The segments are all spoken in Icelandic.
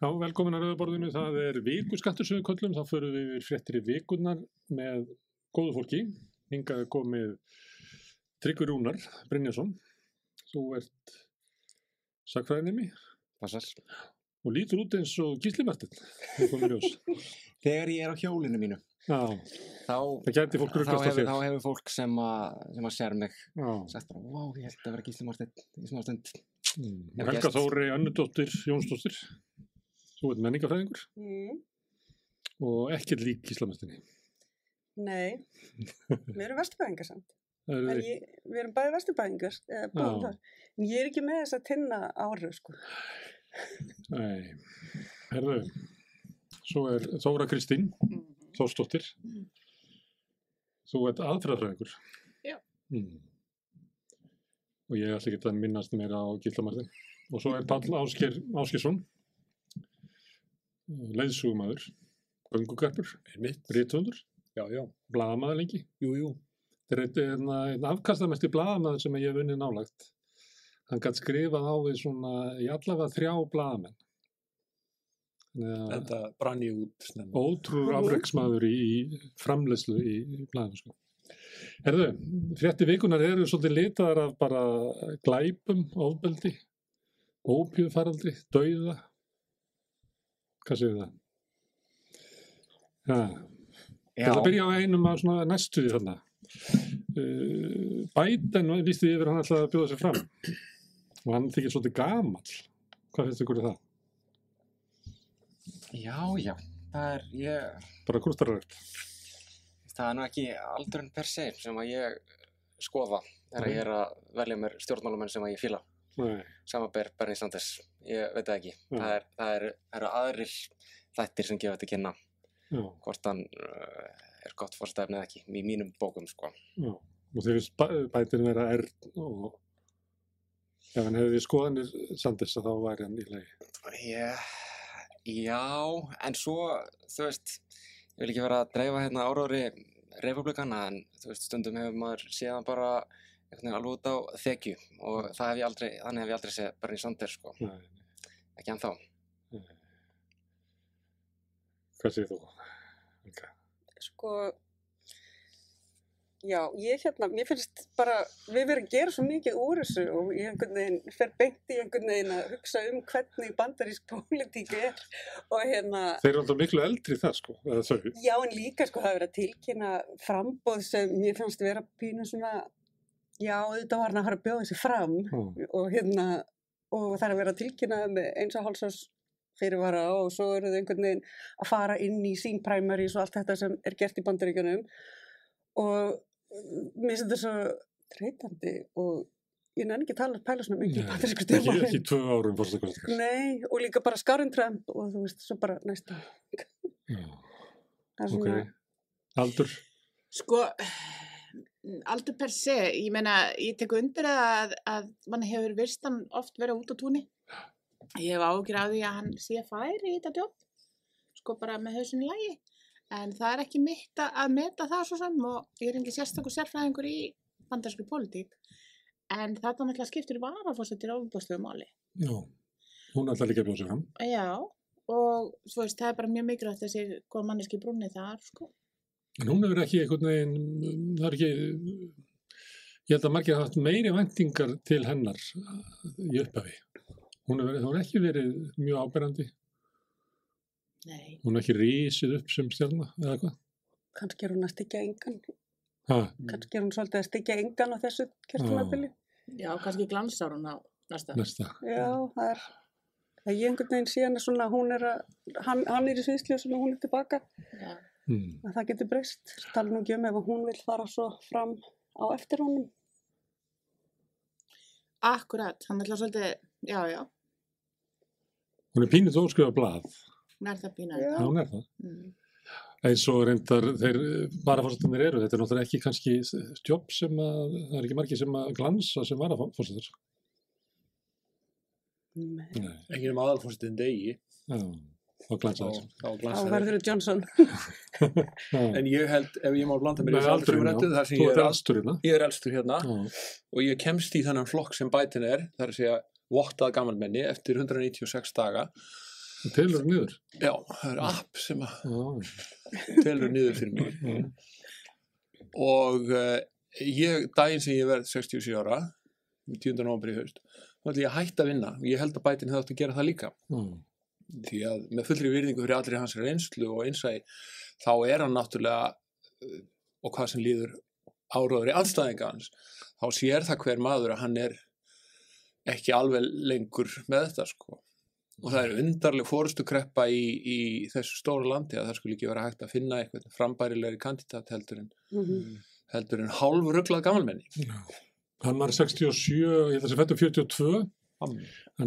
Já, velkomin að Rauðaborðinu. Það er vikuskattur sem við köllum. Þá förum við yfir fréttir í vikunar með góðu fólki. Hingað er komið Tryggvi Rúnar Brynjarsson. Þú ert sakfræðinemi Passar. og lítur út eins og Gísli Martin. Það komið ljós. Þegar ég er á hjólinu mínu, Já, þá, þá, hefur, þá hefur fólk sem að, sem að sér mig Já, sagt bara, wow, ég held að vera Gísli Marteinn í smá stund. mm. Helga. Þóri, Önnudóttir, Jónsdóttir. Þú ert menningafræðingur Mm. og ekkert lík Gísla Martinni. Nei, við erum vesturbæðingar samt. Það En eru ég, við erum bæði vesturbæðingar. En ég er ekki með þess að tinna áru, sko. Nei, herðu, svo er Þóra Kristín, Þórsdóttir. Þú ert aðfræðfræðingur. Já. Mm. Og ég ætla ekki að minnast meira á Gíslamartin. Og svo er Pall Ásker, Áskersson, leiðsugumæður, göngugarpur, rítundur, blaðamaður lengi. Jú, jú. Þetta er einn- einn afkastamesti blaðamaður sem ég hef unnið nálagt. Hann gætt skrifað á við svona, í allavega þrjá að Þetta brann ég út snemma. ótrúður afreiksmaður í, framleyslu í, blæðinu sko. Herðu, frétti vikunar eru svolítið litaðar af bara glæpum, ofbeldi, ópíufaraldri, dauða. Hvað segir það? Já, Það byrja á einum af svona næstu því þarna. Uh, Biden lísti yfir að hann ætlaði að bjóða sér fram og hann þykir svolítið gamall. Hvað finnst ykkur um það? já, já, það er, ég, Bara krústarært. það er nú ekki aldurinn per se sem að ég skoða þegar Nei. ég er að velja mér stjórnmálamenn sem að ég fíla. Nei, Samanber Bernie Sanders, ég veit það ekki. Það, er, það, er, eru aðrir þættir sem gefa þetta kynna já, hvort hann uh, er gott fórstæfni eða ekki í mínum bókum, sko. já. Og þeir finnst Biden vera erð og ef hann hefði skoðanir Sanders þá væri hann í lagi. Yeah. Já, en svo, þú veist, ég vil ekki vera að dreifa hérna árári republikana, en þú veist, stundum hefur maður séðan bara alveg út á þekju og það hef ég aldrei, þannig hef ég aldrei séð Bernie Sanders, sko, Nei, ekki ennþá. hvað segir þú? Okay. Sko, já, ég hérna, mér finnst bara, við verðum að gera svo mikið úr þessu og ég einhvern veginn fer beint í einhvern veginn að hugsa um hvernig bandarísk pólitík er og hérna, Þeir eru alltaf miklu eldri það sko, já en líka sko það er verið að tilkynna frambóð sem mér fannst vera pínu svona, já auðvitað var hann að fara að bjóða þessi fram Já, og hérna og það er að vera að tilkynna með eins og hálsás fyrirvara og svo eru þau einhvern veginn að fara inn í sín primaries og allt þetta sem er gert í bandaríkjunum og mm, mér finnst þetta svo treytandi og ég nenni ekki að tala pæla svona mikið Nei, bandarísku ekki, stjórnmálin ekki tvö árum fórstakostingar. Nei, og líka bara skárin Trump og þú veist, svo bara næsta Já, ok. Aldur? Sko, aldur per se, ég meina, ég tek undir að, að mann hefur virstan oft verið út á túnni. Ég hef ágjur á því að hann sé færi í þetta jobb, sko bara með hausin í lagi. En það er ekki mitt að, meta það svo sem og ég er ekki sérstakur sérfræðingur í bandarsku pólitík. En þetta náttúrulega skiptir varafórsetir ofubústlegu máli. Já. Hún ætlar líka að bjóða sér fram. Já, og veist, það er bara mjög mikilvægt þessi góð manneski brúnni þar, sko. En hún hefur ekki einhvern veginn, það er ekki, ég held að margir hafa haft meiri væntingar til hennar í upphafi. Hún hefur, ekki verið mjög áberandi, Nei. hún hefur ekki rísið upp sem stjálna eða hvað. kannski er hún að styggja engan Ha, kannski er hún svolítið að styggja engan á þessu kjörtumabili Já, kannski glansar hún á næsta. næsta. Já, það er það ég einhvern veginn hana svona hún er að, hann, hann er í sviðsljósinu og hún er tilbaka Já. Hmm. að það getur breyst tala nú ekki um ef hún vil fara svo fram á eftir honum Akkurat, hann ætla svolítið, já, já, Hún er pínuð óskrifa blað, hún er það pína. Já. hún er það. Mm. Eins og reyndar þeir varafórsetunir eru, þetta er náttúrulega ekki kannski jobb sem að, það er ekki margir sem að glansa sem. Nei, Ekki um aðalfórsetin degi. já, þá glansa Þá, það. verður það Johnson. En ég held, ef ég má blanda mér Þú ég er, elstur hérna. ég er elstur hérna og ég kemst í þennan flokk sem bætin er, þar að segja vottað gamalmenni eftir 196 daga Það telur niður. Já, það er app sem að Já, telur niður fyrir mig. já, Og uh, ég, daginn sem ég verð 67 ára, 10. november í haust, þá ætla ég að hætta að vinna. Ég held að bætin hefði átt að gera það líka. já, Því að með fullri virðingu fyrir allri hans reynslu og einsæði, þá er hann náttúrulega, uh, og hvað sem líður áróður í anstæðinga hans, þá sér það hver maður að hann er ekki alveg lengur með þetta sko. Og það er undarleg fórustu kreppa í, í þessu stóra landi að það skulle ekki vera hægt að finna eitthvað frambærilegri kandidat heldur en, Mhm. heldur en hálf rugglað gamalmenni. já. Hann var 67, ég held að það fættum 42, hann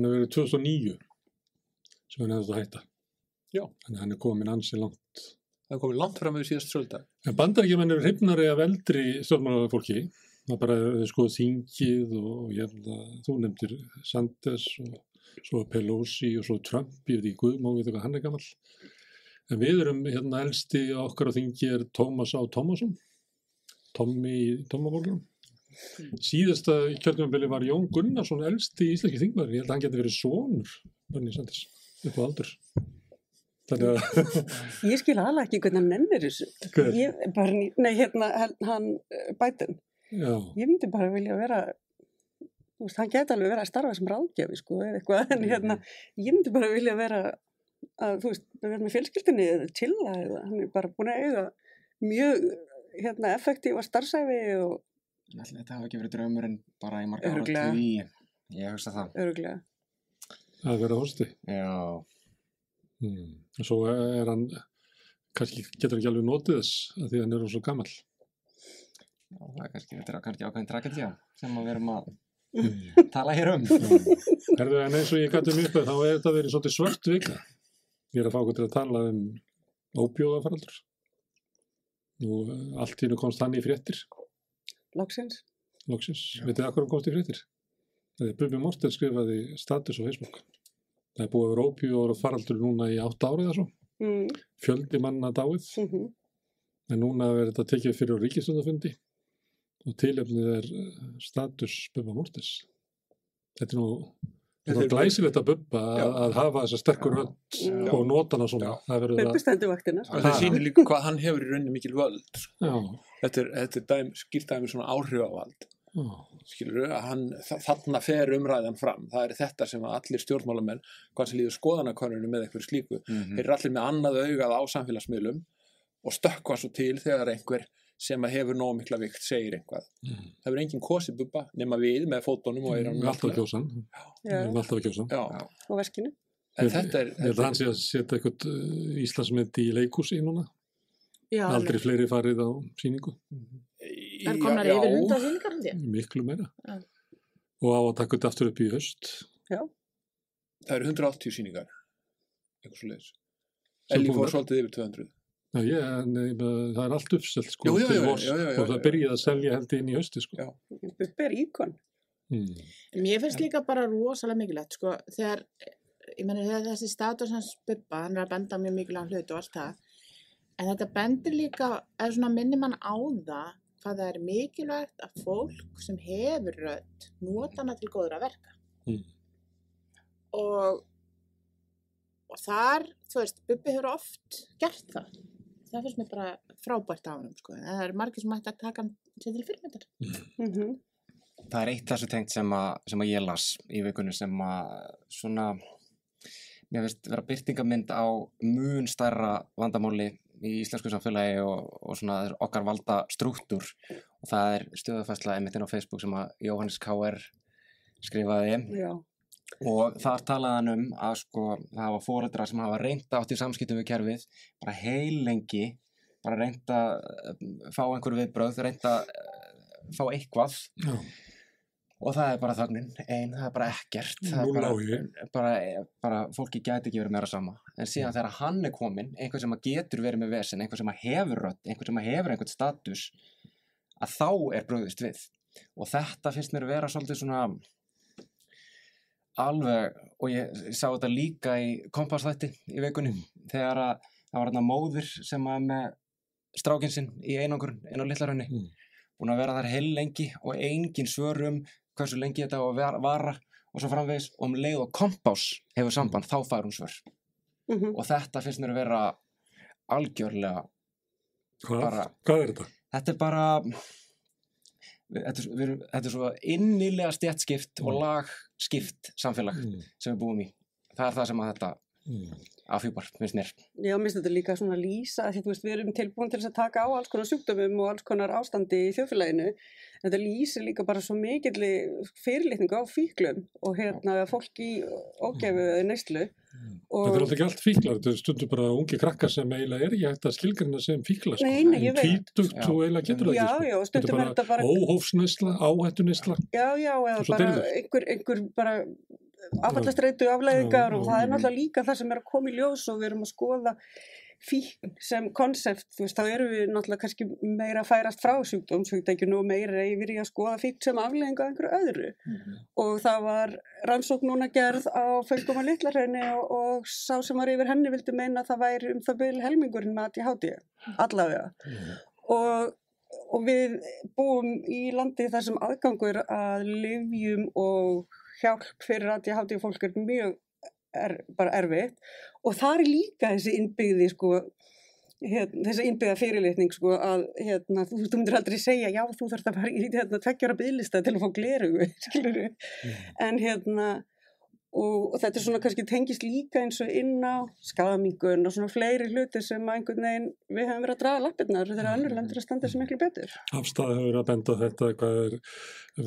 hefur verið 2009 sem hann hefði þetta hætta. Já. Þannig að hann er komin ansi langt. Það er komið langt fram með síðast söldag. En bandaríkjumenn eru hrifnari af eldri stjórnmálafólki. Það er bara skoðu þingið og ég held að þú nefndir Sanders og svo Pelosi og svo Trump, ég veit ekki guð, má við hvað hann er gammal. En við erum hérna elsti okkar á þingi er Tómas Á. Tómasson, Tommy í Tómabólunum. Síðasta kjörnumabili var Jón Gunnarsson elsti íslenski þingmaður. Ég held að hann geti verið sonur Bernie Sanders upp á aldur. Þannig að, Ég skil alveg ekki hvernig hann nennir þessu. Ég, bara, nei, hérna, hann- eh, já, ég myndi bara vilja vera, veist, hann geti alveg verið að starfa sem ráðgjafi, sko, eða eitthvað, en hérna, ég myndi bara vilja vera að, þú veist, vera með fjölskyldinni eða chilla eða, hann er bara búin að eiga mjög, hérna, effektífa starfsæfi og þetta hafi ekki verið draumurinn bara í marga ára tugi. Ég hugsa það. öruglega. Að vera hósti. Já. Mm. Svo er hann, kannski getur ekki alveg notið þess að því að hann er svo gammal. Já, það er kannski, þetta er kannski ákveðin tragedía sem að við erum að Mm. tala hér um. Herðu, en eins og ég gæti um upp þá er þetta verið svolítið svört vika. Ég er að fá okkur til að tala um óbjóðafaraldur. Nú, allt í nú komst hann í fréttir, Loksins. loksins. Já. Vitið þið akkur hann komst í fréttir? Það er Bubi Morten skrifaði status á Facebook. Það er búið að vera óbjóðafaraldur núna í átt árið eða svo. Mm. Fjöldi manna dáið. Mm En núna verður þetta tekið fyrir á ríkistundafundi og tilefnið er eh, status Bubba Mortis. Þetta er nú, þetta er glæsilegt að Bubba að, hafa þessa sterkur rödd Já. og nota hana svona. Það verður að, Bubbi vaktina. Og það sýnir líka hvað hann hefur í rauninni mikil völd. sko. já, Þetta er, þetta er dæm, skýrt dæmi svona áhrifavald. Skilur að hann, þa- þarna fer umræðan fram það er þetta sem að allir stjórnmálamenn hvað sem líður skoðanakonunum með eitthvað slíku Mhm. þeir eru allir með annað augað á samfélagsmiðlum og stökkva svo til þegar einhver sem að hefur nóg mikla vikt segir eitthvað Mm. það verður enginn kosið bubba nema við með fótónum og eyrunum erum alltaf að kjósa hann. Við Já, erum alltaf að kjósa hann. Já, og veskinu. en þetta er, Ég held að hann sé að setja eitthvað uh, Íslandsmynd í leikúsi núna. Já, Aldrei fleiri farið á síningu. Það er komnar Já, yfir já. hundra sýningar held ég. Miklu meira. Já. Og á að taka þetta aftur upp í höst. það eru 180 síningar eitthvað svo leiðis búnar. fór svolítið yfir 200 Já, ég, en, ég, það er allt uppselt sko, til jú, vors jú, jú, jú, og það jú. byrjaði að selja held inn í hösti sko. Já. Bubbi er íkon. Mm. Mér finnst líka bara rosalega mikilvægt, sko, þegar, ég meni, þegar þessi status hans Bubba, hann er að benda mjög mikilvægt hlut og allt það, en þetta bendir líka, eða svona minnir mann á það, hvað það er mikilvægt að fólk sem hefur rödd nota hana til góður að verka. Mm. Og, og þar, þú veist, Bubbi hefur oft gert það. Það finnst mér bara frábært á hann, sko, en það er margir sem ætti að taka hann til fyrirmyndar. Mm Það er eitt þessu tengt sem að, sem að ég las í vikunni sem að svona, mér finnst vera byrtingamynd á mun stærra vandamáli í íslensku samfélagi og, og svona okkar valda strúktúr og það er stöðufæsla einmitt inn á Facebook sem að Jóhannes K.R. skrifaði Já. og þar talaði hann um að sko það hafa fóreldra sem hafa reynda átt í samskiptum við kerfið bara heil lengi bara reynda fá einhverju viðbröð, reynda fá eitthvað Já. Og það er bara þögnin, ein, það er bara ekkert það er bara, bara, bara fólki gæti ekki verið meira sama. En síðan þegar hann er komin, einhver sem að getur verið með vesen, einhver sem að hefur rödd einhver sem að hefur einhvern status að þá er bröðist við. Og þetta finnst mér að vera svolítið svona alveg og ég, sá þetta líka í kompassþætti í vikunni þegar að það var hérna móðir sem að með strákinn sinn í einangur inn á litlarhönni Mm. búin að vera þar heil lengi og engin svörum hversu lengi þetta á að vara og svo framvegis og um leið og kompás hefur samband þá fær hún svör Mhm. og þetta finnst mér að vera algjörlega Hvað, Bara- hvað er þetta? þetta er bara þetta er, við, þetta er svo innilega stjættskipt og Mm. lagskipt samfélag Mm. sem við búum í það er það sem að þetta Mm. Afhjúpar, finnst mér Já, minnst þetta líka svona lýsa, því þú veist, við erum tilbúin til að taka á alls konar sjúkdömum og alls konar ástandi í þjóðfélaginu. Þetta lýsir líka bara svo mikill fyrirlitningu á fíklum og hérna fólk í ógefu eða neyslu. Og, Þetta er alltaf ekki allt fíklar, þetta er stundum bara ungi krakkar sem eiginlega er ekki hægt að skilgrina sem fíkla. Sko. Nei, nei, ég veit. Tvítugt Já. og eiginlega getur það Já, ekki. Sko. já, stundum er þetta bara- óhófsneisla, áhættuneisla. já, já, eða bara einhver, einhver bara afallastreitu afleiðingar Já, og það er náttúrulega líka það sem er að koma í ljós og við erum að skoða fíkn sem konsept, þú veist, þá erum við náttúrulega kannski meira að færast frá sjúkdómsvíkdækjunu og meira yfir í að skoða fíkn sem afleiðingu af einhverju öðru. og það var rannsókn núna gerð á fölgum að litlarhraunni og, og sá sem var yfir henni vildi meina að það væri um það byrju helmingurinn með ADHD, allavega. Og, og við búum í landi þar sem aðgangur að livjum og hjálp fyrir ADHD fólk er mjög er, bara erfitt. Og það er líka þessi innbyggði sko hérna, þessi innbyggða fyrirlitning sko að hérna, þú, þú myndir aldrei segja já þú þarfst að fara í hérna, tveggjara bygglista til að fá glerugu skilur en hérna og, og þetta er svona kannski tengist líka eins og inn á skadamingun og svona fleiri hluti sem að einhvern veginn við hefum verið að draga lappirnar þegar önnur lendur að standa sem miklu betur Afstæði hefur verið að benda þetta hvað er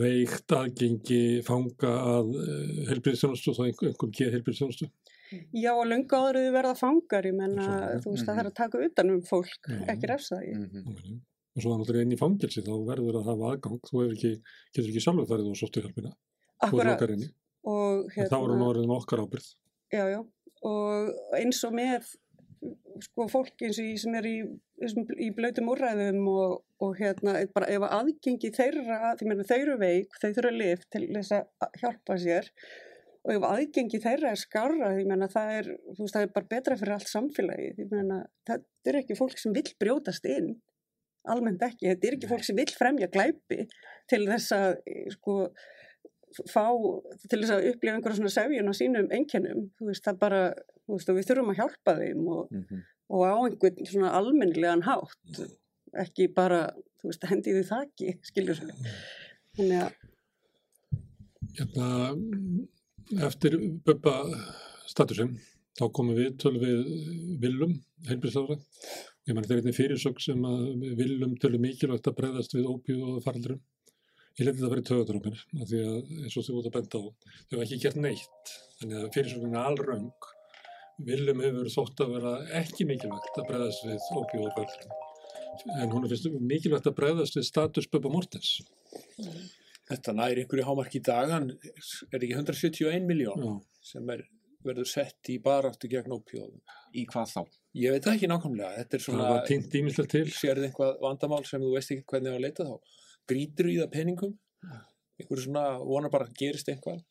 veikt aðgengi fanga að uh, helbriðstjónustu og þá einhver, einhver geð helbriðstjónustu. Já og löngu áður þau verða fangar ég menna þú veist mhm. það þarf að taka utan um fólk Mhm. ekki refsa því Mhm. Og svo þannig að inn í fangelsi þá verður að hafa aðgang. Þú ekki, getur ekki sjálfur farið og sóttu hjálpina. Þú er Akkurat. Og En þá er hún orðin okkar ábyrð. já, já. og eins og með sko fólk eins og í, sem er í, í blautum úrræðum og, og hérna bara ef að aðgengi þeirra, því meina þau eru veik þau þurfa lif til þess að hjálpa sér. Og ef aðgengi þeirra er skarra, því meina það er þú veist, það er bara betra fyrir allt samfélagi því meina þetta er ekki fólk sem vill brjótast inn. Almennt ekki, þetta er ekki fólk sem vill fremja glæpi til þess að sko fá til þess að upplifa einhverja svona sefjun á sínum einkennum, þú veist, það bara þú veist, og við þurfum að hjálpa þeim og, Mhm. og á einhvern svona almennilegan hátt ekki bara, þú veist, hendi því þaki skilur þannig að, Hérna, eftir Bubba statusinn, þá komum við töl við Willum, heilbríðslára. Ég meni þeir einnig fyrirsögn sem að Willum tölur mikilvægt að breyðast við ópíu og faraldurum. Ég leti þetta að vera í töðadrómir, af því að eins og þú út að benda á, þau hafa ekki gert neitt. Þannig að fyrirsögnin er alröng. Willum hefur þótt að vera ekki mikilvægt að breyðast við faraldurum. En hún finnst mikilvægt að breyðast við status Bubba Mortens. Þetta næri einhverju hámark í dag, hann er ekki 171 miljón sem er, verður sett í baráttu gegn ópíóðum. í hvað þá? Ég veit það ekki nákvæmlega, þetta er Það svona, var týnt ímislegt til. sérði einhvað vandamál sem þú veist ekki hvernig á að leita þá. Grítur í það peningum, einhverju svona, vonar bara gerist einhvað.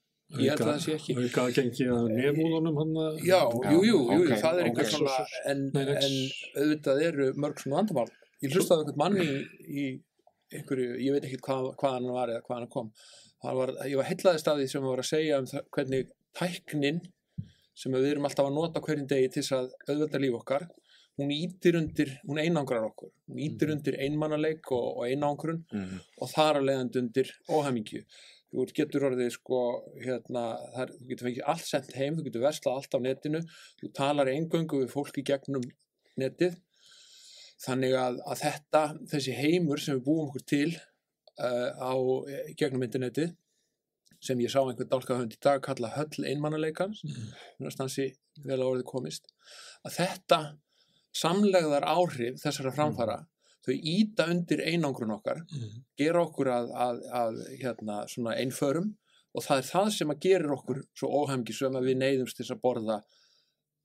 Ég held að það sé ekki. Auka að gengi að nefúðunum hann að... Já, jú, jú, jú, ok, það er einhver svona, en, en auðvitað eru mörg svona vandamál. Ég hlustaði á einhvern manni í, í einhverju, ég veit ekki hvað, hvað hann var eða hvað hann kom. Það Var, ég var hellaðist af því sem var að segja um það, hvernig tæknin sem við erum alltaf að nota hverjum degi til þess að auðvelda líf okkar, hún ítir undir, hún einangrar okkur, hún ítir undir einmannaleik og, og einangrun Mhm. og þar að leiðandi undir óhæmingju. Þú getur orðið sko, hérna, þar, þú getur fengið allt sendt heim, þú getur verslað allt á netinu, þú talar eingöngu við fólki gegnum netið. Þannig að, að þetta, þessi heimur sem við búum okkur til uh, á gegnum internetið, sem ég sá einhvern dálkahönd í dag kalla höll einmannaleikans, mm. stansi vel á orðið komist, að þetta samlegðar áhrif þessara framfara, þau íta undir einangrun okkar, Mm. gera okkur að, að, að hérna, svona einförum og það er það sem að gerir okkur svo óhemgisum að við neyðumst til að borða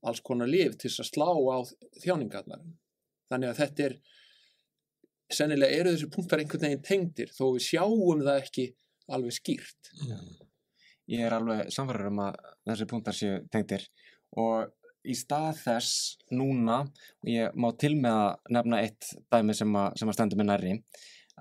alls konar lif til að slá á þjáningarnar. Þannig að þetta er, sennilega eru þessi punktar einhvern veginn tengdir þó við sjáum það ekki alveg skýrt. Ég er alveg samfæður um að þessi punktar séu tengdir og í stað þess núna, og ég má til með að nefna eitt dæmi sem að, sem að stendur með nærri,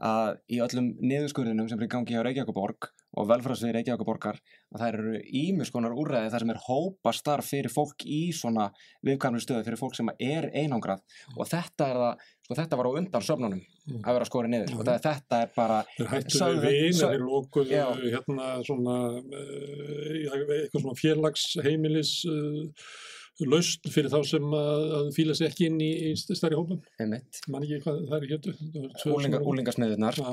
að í öllum niðurskurðinum sem er í gangi hjá Reykjavíkuborg og velfræðsvið Reykjavík borgar að það eru ímis konar úrræði þar sem er hópa starf fyrir fólk í svona viðkvæmri stöðu fyrir fólk sem er einangrað. Og þetta er það, sko þetta var á undan söfnunum Mm. að vera skorið niður. Og það, þetta er bara hættu við vin, sögðu- þeir lókuðu hérna svona uh, eitthvað svona félagsheimilis uh, laust fyrir þá sem að, að fíla sér ekki inn í, í stærri hópum. einmitt, Man ekki hvað það er hétu. úlinga, úlingasniðunar Já,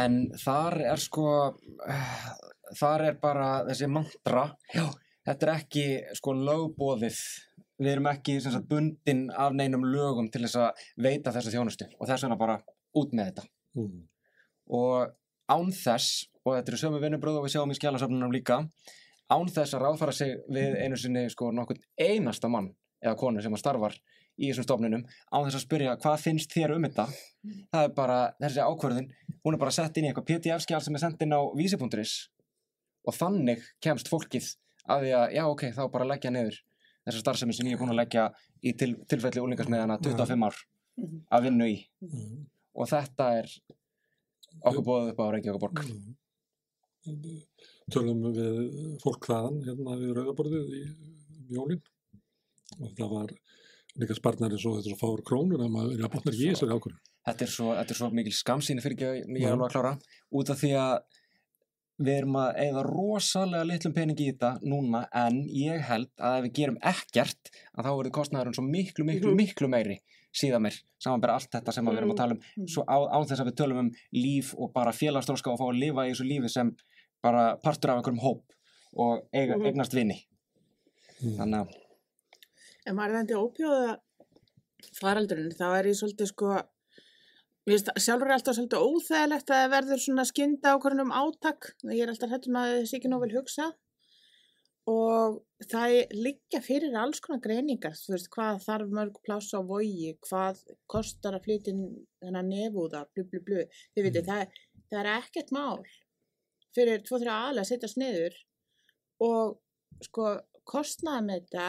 en þar er sko eh, þar er bara þessi mantra. Já, þetta er ekki sko lögbóðið við erum ekki sem sagt, bundin af neinum lögum til þess að veita þessa þjónustu. Og þess vegna bara út með þetta. Mm. og án þess og þetta eru sömu vinnubröð og við sjáum í skjálasöfnunum líka án þess að ráðfara sig við einu sinni sko nokkurn einasta mann eða konu sem að starfar í þessum stofnunum án þess að spyrja hvað finnst þér um þetta það er bara þessi ákvörðin hún er bara sett inn í eitthvað pdf-skjál sem er sendt inn á vísi.is og þannig kemst fólkið að því að já ok, þá bara leggja niður þessa starfsemi sem ég er búin að leggja í til, tilfelli úlingasmiðana 25 ár Mhm. að vinna í Mm. og þetta er okkur bóðið upp á Reykjavík borg Mm. Tölum við fólk þaðan hérna við rauðaborðið í jólin og það var líka sparnari svo þetta er svo fáur krónur að maður er að botna ekki í þessari ákvörðun. þetta er svo, þetta er svo mikil skamsýni fyrir ekki að er alveg að klára út af því að við erum að eigða rosalega litlum pening í þetta núna en ég held að ef við gerum ekkert að þá verður kostnæðurinn svo miklu, miklu, Mhm. miklu meiri síðan mér, samanbæra allt þetta sem við erum að tala um Mhm. svo á, án þess að við tölum um líf og bara félagsdróska og fá að lifa í þessu lífi sem bara partur af einhverjum hóp og eiga, Mhm. eignast vini Mm. þannig að En varðandi ópjóða faraldurinn, þá er ég svolítið sko, það- sjálfur er alltaf svolítið óþægilegt að verður svona skynda ákvörðun um átak, ég er alltaf hættum að þessi ekki nóg vel hugsa og það liggja fyrir alls konar greiningar, þú veist, hvað þarf mörg pláss á vogi, hvað kostar að flytja þennan nefúða, blu blu blu, þið veitir, Mm. það, það er ekkert mál fyrir tvo þrjá aðlega að setja sniður og sko kostnaða með þetta,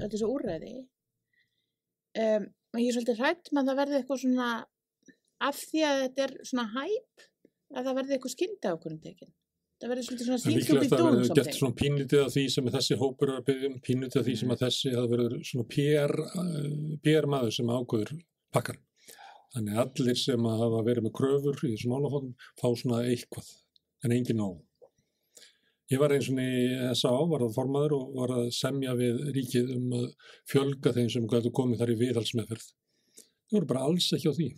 þetta er svo úrræði um, og ég er svolítið hrætt með að það verði eitthvað svona af því að þetta er svona hæp að það verði eitthvað skynda ákvörðum tekin það verði svolítið svona En sneak to be líklegast að doing verður gert svona pínlítið af því sem þessi hópur er að byggja um, pínlítið af því sem að þessi að verður svona PR, uh, PR maður sem ákvöður pakkar. Þannig að allir sem að hafa verið með kröfur í þessum málafóðum fá svona eitthvað, en engin nóg. Ég var eins og í SA, var það formaður og var að semja við ríkið um að fjölga þeim sem gætu komið þar í viðhalsmeðferð. Það voru bara alls ekki á því.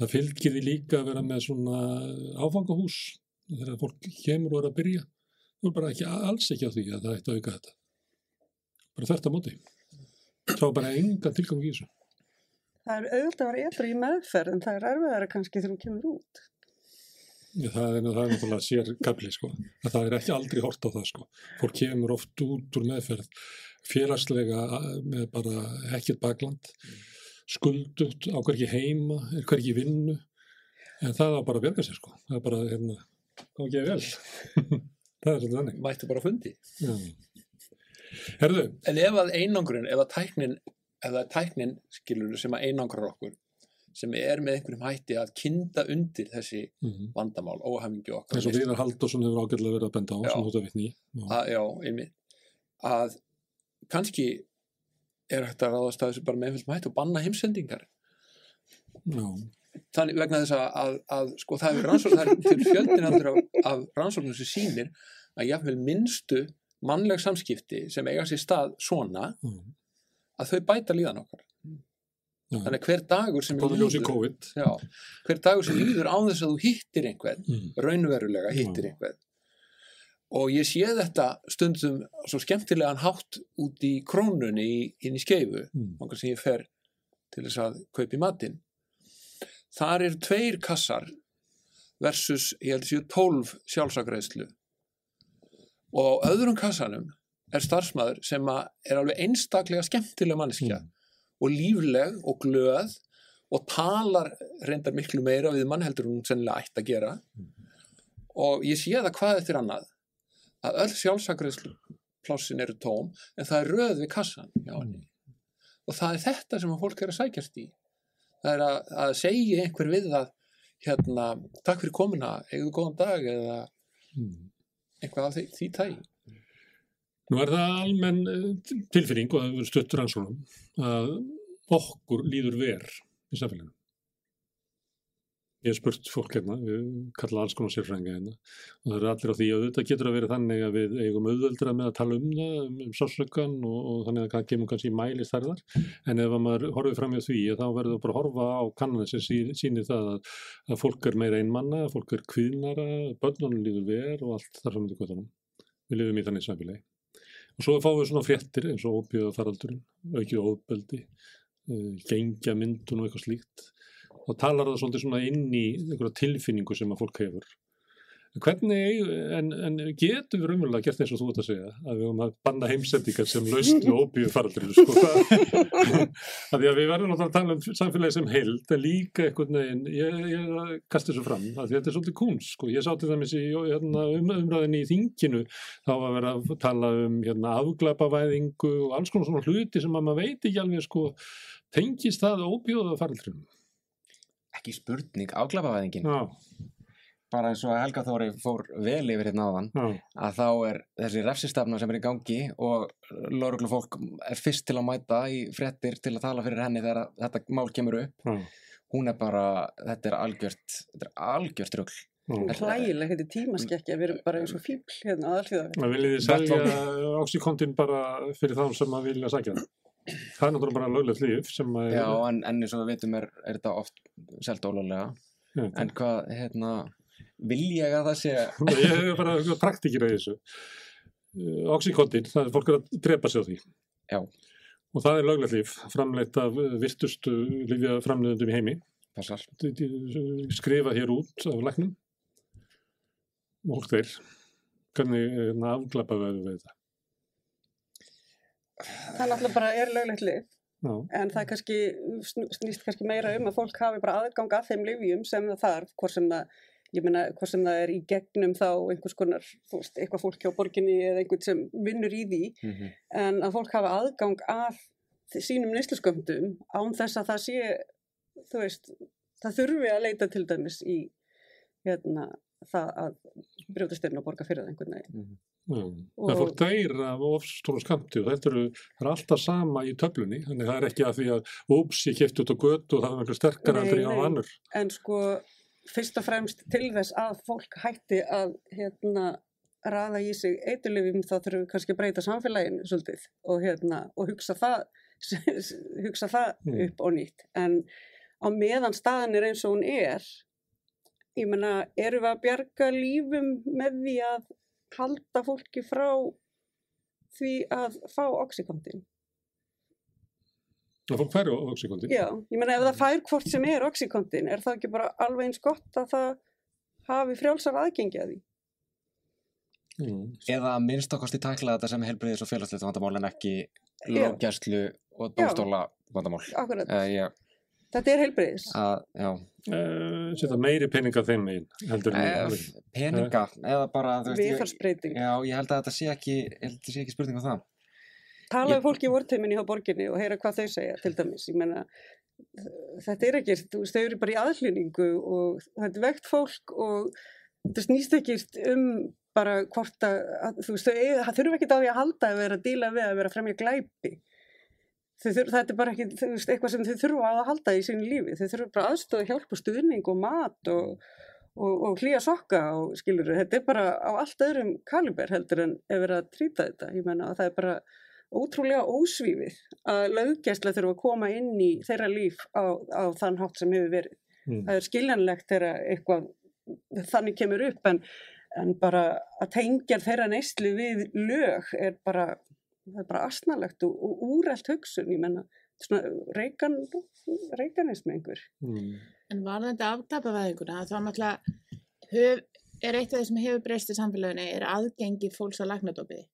Það fylgir því líka að vera með svona áfangahús þegar fólk kemur og er að byrja. Það voru bara ekki, alls ekki á því að það ætti að auka þetta. Bara þetta móti. Það var bara engan tilgang í þessu. Það er auðvitað að vera eitthvað í meðferð en það er erfiðara kannski þegar hún kemur út. Það er, það er náttúrulega sér kapli, sko. Að það er ekki aldrei hort á það, sko. Fólk kemur oft út úr meðferð félagslega með bara ekkert bakland, skuldugt, á hverki heima, er hverki vinnu, en það á bara að verka sér, sko. Það er bara, hérna, kom ekki vel. það er svolítið þannig. mættu bara á fundi. Já. Herðu, En ef að einangrun, ef að tæknin, ef er tæknin, skilur sem að einangrar okkur, sem er með einhverjum hætti að kinda undir þessi mm vandamál, óhamingi okkar. eins og Viðar Halldórsson hefur ágætlega verið að benda á, Já. sem að vitni í. Já. einmitt, að kannski er hægt að ráðast að þessu bara með einhversum hætti og banna heimsendingar. Já. Þannig vegna þess að, að, að sko það er rannsókn, til fjöldin af, af rannsóknum sem sýnir að jafnvel minnstu mannleg samskipti sem eiga sér stað svona Já. að þau bæta líðan okkar. Já. Þannig hver dagur sem líður, COVID. já, hver dagur sem líður án þess að þú hittir einhvern, Mm. raunverulega hittir Já. einhvern. Og ég sé þetta stundum svo skemmtilegan hátt út í krónunni í, inn í skeifu, Mm. okkar sem ég fer til þess að kaupa í matinn. Þar eru tveir kassar versus, ég held að séu, 12 sjálfsagreðslu. Og á öðrum kassanum er starfsmæður sem er alveg einstaklega skemmtilega manneskja Mm. Og lífleg og glöð og talar reyndar miklu meira við mann heldur hún sennilega ætti að gera og ég sé það hvað eftir annað að öll sjálfsagreðslu plássin eru tóm en það er röð við kassan hjá henni og það er þetta sem að fólk er að sækjast í það er að, að segja einhver við það hérna, takk fyrir komuna, eigðu góðan dag eða Mm. eitthvað af því, því tægi. Nú er það almenn eh, tilfinning og það hefur stuttur rannsónum að okkur líður ver í samfélaginu. Ég hef spurt fólk hérna, við kalla alls konar sérfrænga hérna og það eru allir á því að þetta getur að vera þannig að við eigum auðveldra með að tala um það, um, um sásökan og, og þannig að það kemur kannski mæli stærðar en ef að maður horfið fram hjá því þá verður það bara að horfa á kannanir sem sí- sýnir það að, að fólk er meira einmanna, fólk er kviðnara, börnunum líður ver og allt þar fram í kvötunum. Við lifum í þannig samfélagi. Og svo fáum við svona fréttir eins og óbjöða faraldurinn, aukið óbeldi, uh, gengja myndun og eitthvað slíkt. Þá talar það svolítið svona inn í einhverja tilfinningu sem að fólk hefur. Hvernig, en, en getum við raunverulega gert eins og þú ert að segja að við höfum að banna heimsendingar sem laust við óbjöðu faraldurinn, sko. Það, að því að við verðum að tala um samfélagi sem heild, en líka einhvern veginn, ég, ég að kasta þessu fram, að að þetta er svolítið kunst, sko. Ég sá til dæmis í hérna, um, umræðinni í þinginu þá var verið að tala um hérna, afglapavæðingu og alls konar svona hluti sem að maður veit ekki alveg sko tengist það óbjóða faraldrum. Ekki spurning, afglapavæðingin. Já, Bara eins og að Helga Þóri fór vel yfir hérna áðan, já, að þá er þessi refsistafna sem er í gangi og lauruglu fólk er fyrst til að mæta í fréttir til að tala fyrir henni þegar þetta mál kemur upp. já, Hún er bara, þetta er algjört, þetta er algjört rugl. já. Hlægileg, þetta er tímaskekkja, við erum bara eins og fíbl hérna aðalþjóða. Það viljið þið selja oxykontin bara fyrir þá sem að vilja sækja það. Það er náttúrulega bara löglegt líf sem að Já, en, en eins og við vitum er, er þetta oft selt ólulega. En hvað, hérna, vil ég að það sé, Ég hef bara praktikir að þessu. Uh, Oxycontin, það er fólk er að drepa sig á því. Já. Og það er löglegt líf, framleitt af uh, virtustu lífja framleiðendum í heimi. passar, Skrifað hér út af læknum. Og þeir. Hvernig hérna, afglapaðu við þetta? Það er náttúrulega bara er löglegt lif, Já, en það er kannski, sn- snýst kannski meira um að fólk hafi bara aðgang að þeim lifjum sem það þarf, hvort sem það, ég meina, hvort sem það er í gegnum þá einhvers konar, þú veist, eitthvað fólk hjá borginni eða einhvern sem vinnur í því, mm en að fólk hafi aðgang að sínum neysluskömmtum án þess að það sé, þú veist, það þurfi að leita til dæmis í, hérna, það að brjótast inn og borga fyrir það einhvern veginn. Mhm. já. Það fólk deyr af ofstóru skamti og þetta eru, er alltaf sama í töflunni. Þannig það er ekki að því að úps, ég kefti út á götu og það er einhver sterkar í á annur. En sko, fyrst og fremst til þess að fólk hætti að, hérna, raða í sig eiturlifjum þá þurfum við kannski að breyta samfélaginu svolítið og hérna, og hugsa það, hugsa það Mm. upp og nýtt. En á meðan staðan er eins og hún er, ég meina, erum við að bjarga lífum með því að halda fólki frá því að fá oxykontin? Það fólk færi oxykontin. Já, ég meina ef það fær hvort sem er oxykontin, er það ekki bara alveg eins gott að það hafi frjálsar aðgengi að því? Mm. eða að minnst okkar til tækla þetta sem helbriðis og félagslegt vandamál en ekki löggæslu og dómstóla vandamál. Akkurat, Uh, ég, þetta er heilbriðis. að, já, Uh, setja meiri peninga þeim megin uh, peninga eða bara, Viðfarsbreyting. já, ég held að þetta sé ekki, ég held að þetta sé ekki spurning um það. Tala við fólki í vorteiminni hjá borginni og heyra hvað þau segja til dæmis. Ég meina, þetta er veist, þau eru bara í aðhlýningu og þetta vekt fólk og þetta snýst ekki um bara hvort að, þú veist, þau þurfa ekki á því að halda að vera að díla við að vera að fremja glæpi. Þau Þurfa, þetta er bara ekki þú veist, eitthvað sem þau þurfa á að halda í sínu lífi. Þau þurfa bara aðstöða hjálp og stuðning og mat og, og, og hlýja sokka og skilur þetta er bara á allt öðrum kaliber heldur en ef verið að trýta þetta. Ég menna að það er bara ótrúlega ósvífið að löggæsla þurfa að koma inn í þeirra líf á, á þann hátt sem hefur verið. Mm. Það er skiljanlegt þegar eitthvað þannig kemur upp en, en bara að tengja þeirra neyslu við lög er bara, það er bara asnalegt og, og úrælt hugsun, ég menna, reikanism einhver. Mm. En varðandi afglapavæðinguna, þá náttúrulega höf, er eitt af það sem hefur breyst í samfélaginu er aðgengi fólks að læknadópiði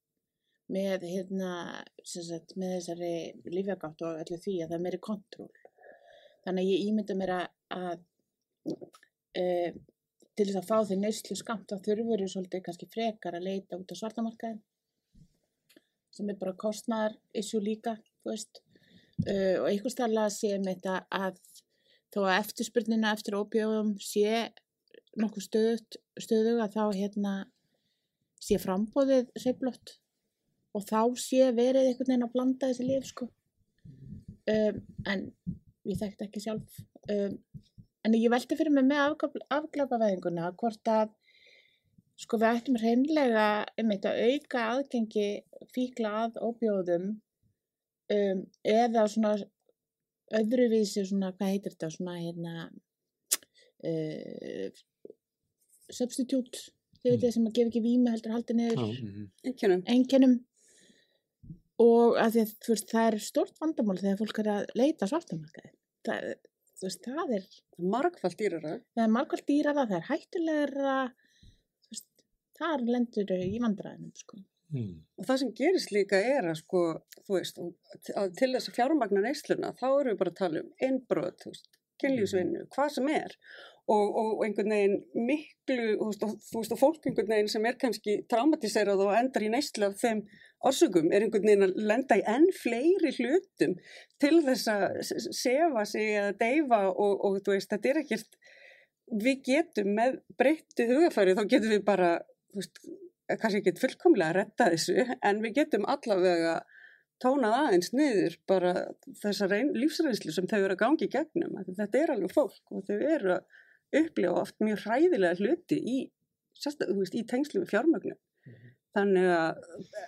með, hérna, sagt, með þessari lífjagátt og öllu því að það er meiri kontról. Þannig að ég ímynda mér að, að e, til þess að fá því neyslu skamt þá þurfur við svolítið kannski frekar að leita út á svartamarkaðin sem er bara kostnar issue líka, þú veist uh, og einhvers staðlega sé með þetta að þó að eftirspurnina eftir ópíóðum sé nokkuð stöðut, stöðuga þá hérna sé frambóðið sveiflott og þá sé verið einhvern veginn að blanda þessi lif sko um, en ég þekkti ekki sjálf um, en ég velti fyrir mig með afglapaveðinguna hvort að sko við ættum hreinlega um þetta að auka aðgengi fíkla að óbjóðum um, eða svona öðruvísi svona, hvað heitir þetta, svona hérna uh, substitute þið veit Mm. það sem að gefa ekki vími heldur haldið niður Já. Og að því að þú veist, það er stort vandamál þegar fólk er að leita svartamarkaði það, þú veist, það er Margfald dýrara. það er margvald dýrara, það er hættulegra þú veist, þar lendur þau í vandræðinum sko. Mm. Og það sem gerist líka er að sko, þú veist, og að til þess að fjármagna neysluna, þá erum við bara að tala um veist, kynlífsvinnu, hvað sem er. Og, og einhvern veginn miklu, þú veist, og, fólk einhvern veginn sem er kannski traumatiserað og endar í neyslu af þeim orsökum, er einhvern veginn að lenda í enn fleiri hlutum til þess að sefa sig eða deyfa og, og þú veist, þetta er ekkert, við getum með breyttu hugafæri, þá getum við bara, þú veist, kannski ekki fullkomlega að retta þessu en við getum allavega tónað aðeins niður bara þessar lífsreynslu sem þau eru að gangi gegnum þetta er alveg fólk og þau eru að upplifa oft mjög hræðilega hluti í, veist, í tengslu við fjármögnum þannig að,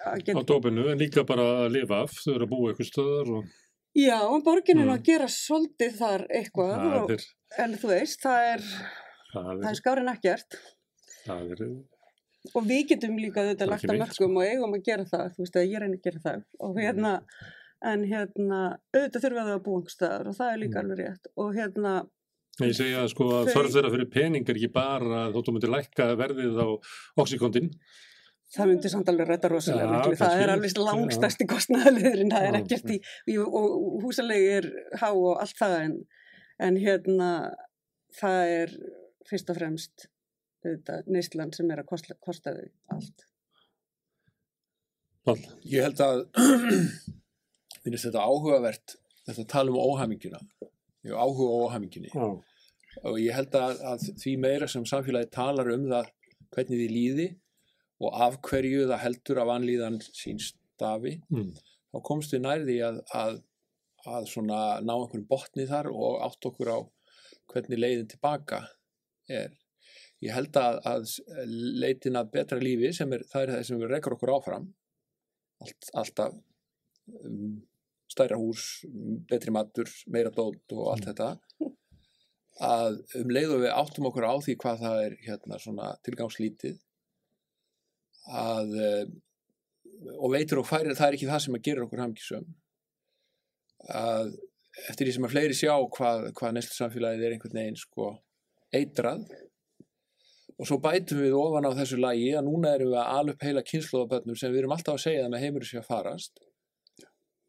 að á dópinu en líka bara að lifa af þau eru að búa eitthvað stöðar og já, en borgin er nú Mm. að gera svolítið þar eitthvað það og, er, en þú veist, það er það það er, er skárin ekkert það er og við getum líka þetta lagt að sko. mörgum og eigum að gera það, þú veist að ég reyni að gera það og hérna, en hérna auðvitað þurfa þau að búa einhver staðar og það er líka Mm. alveg rétt og hérna Ég segja sko að þörf þeirra fyrir pening er ekki bara að þóttu myndir lækka verðið á oxykondin. það myndi samt alveg rætta rosalega miklu, það kannski. er alveg langstæsti kostnæðaliðurinn, það er ekkert í, í og, og húsalegi er há og allt það en, en hérna það er fyrst og fremst auðvitað neyslan sem er að kosta, kosta þau allt. Ég held að finnst þetta áhugavert þetta að tala um óhamingina hef áhuga á óhaminginni Já, og ég held að, að því meira sem samfélagi talar um það hvernig því líði og af hverju það heldur af anlíðan sín stafi mm. þá komst við nærði að, að, að svona ná einhverjum botni þar og átt okkur á hvernig leiðin tilbaka er. Ég held að, að leitin að betra lífi sem er, það er það sem við rekur okkur áfram allt, alltaf um, stærra hús, betri matur, meira dót og allt þetta að um leið og við áttum okkur á því hvað það er hérna svona tilgangslítið að eh, og veitur og færir það er ekki það sem að gera okkur hamkisum að eftir því sem að fleiri sjá hvað, hvað næstu samfélagið er einhvern veginn sko eitrað og svo bætum við ofan á þessu lagi að núna erum við að upp heila kynnslóðabönnum sem við erum alltaf að segja það með heimur sé að farast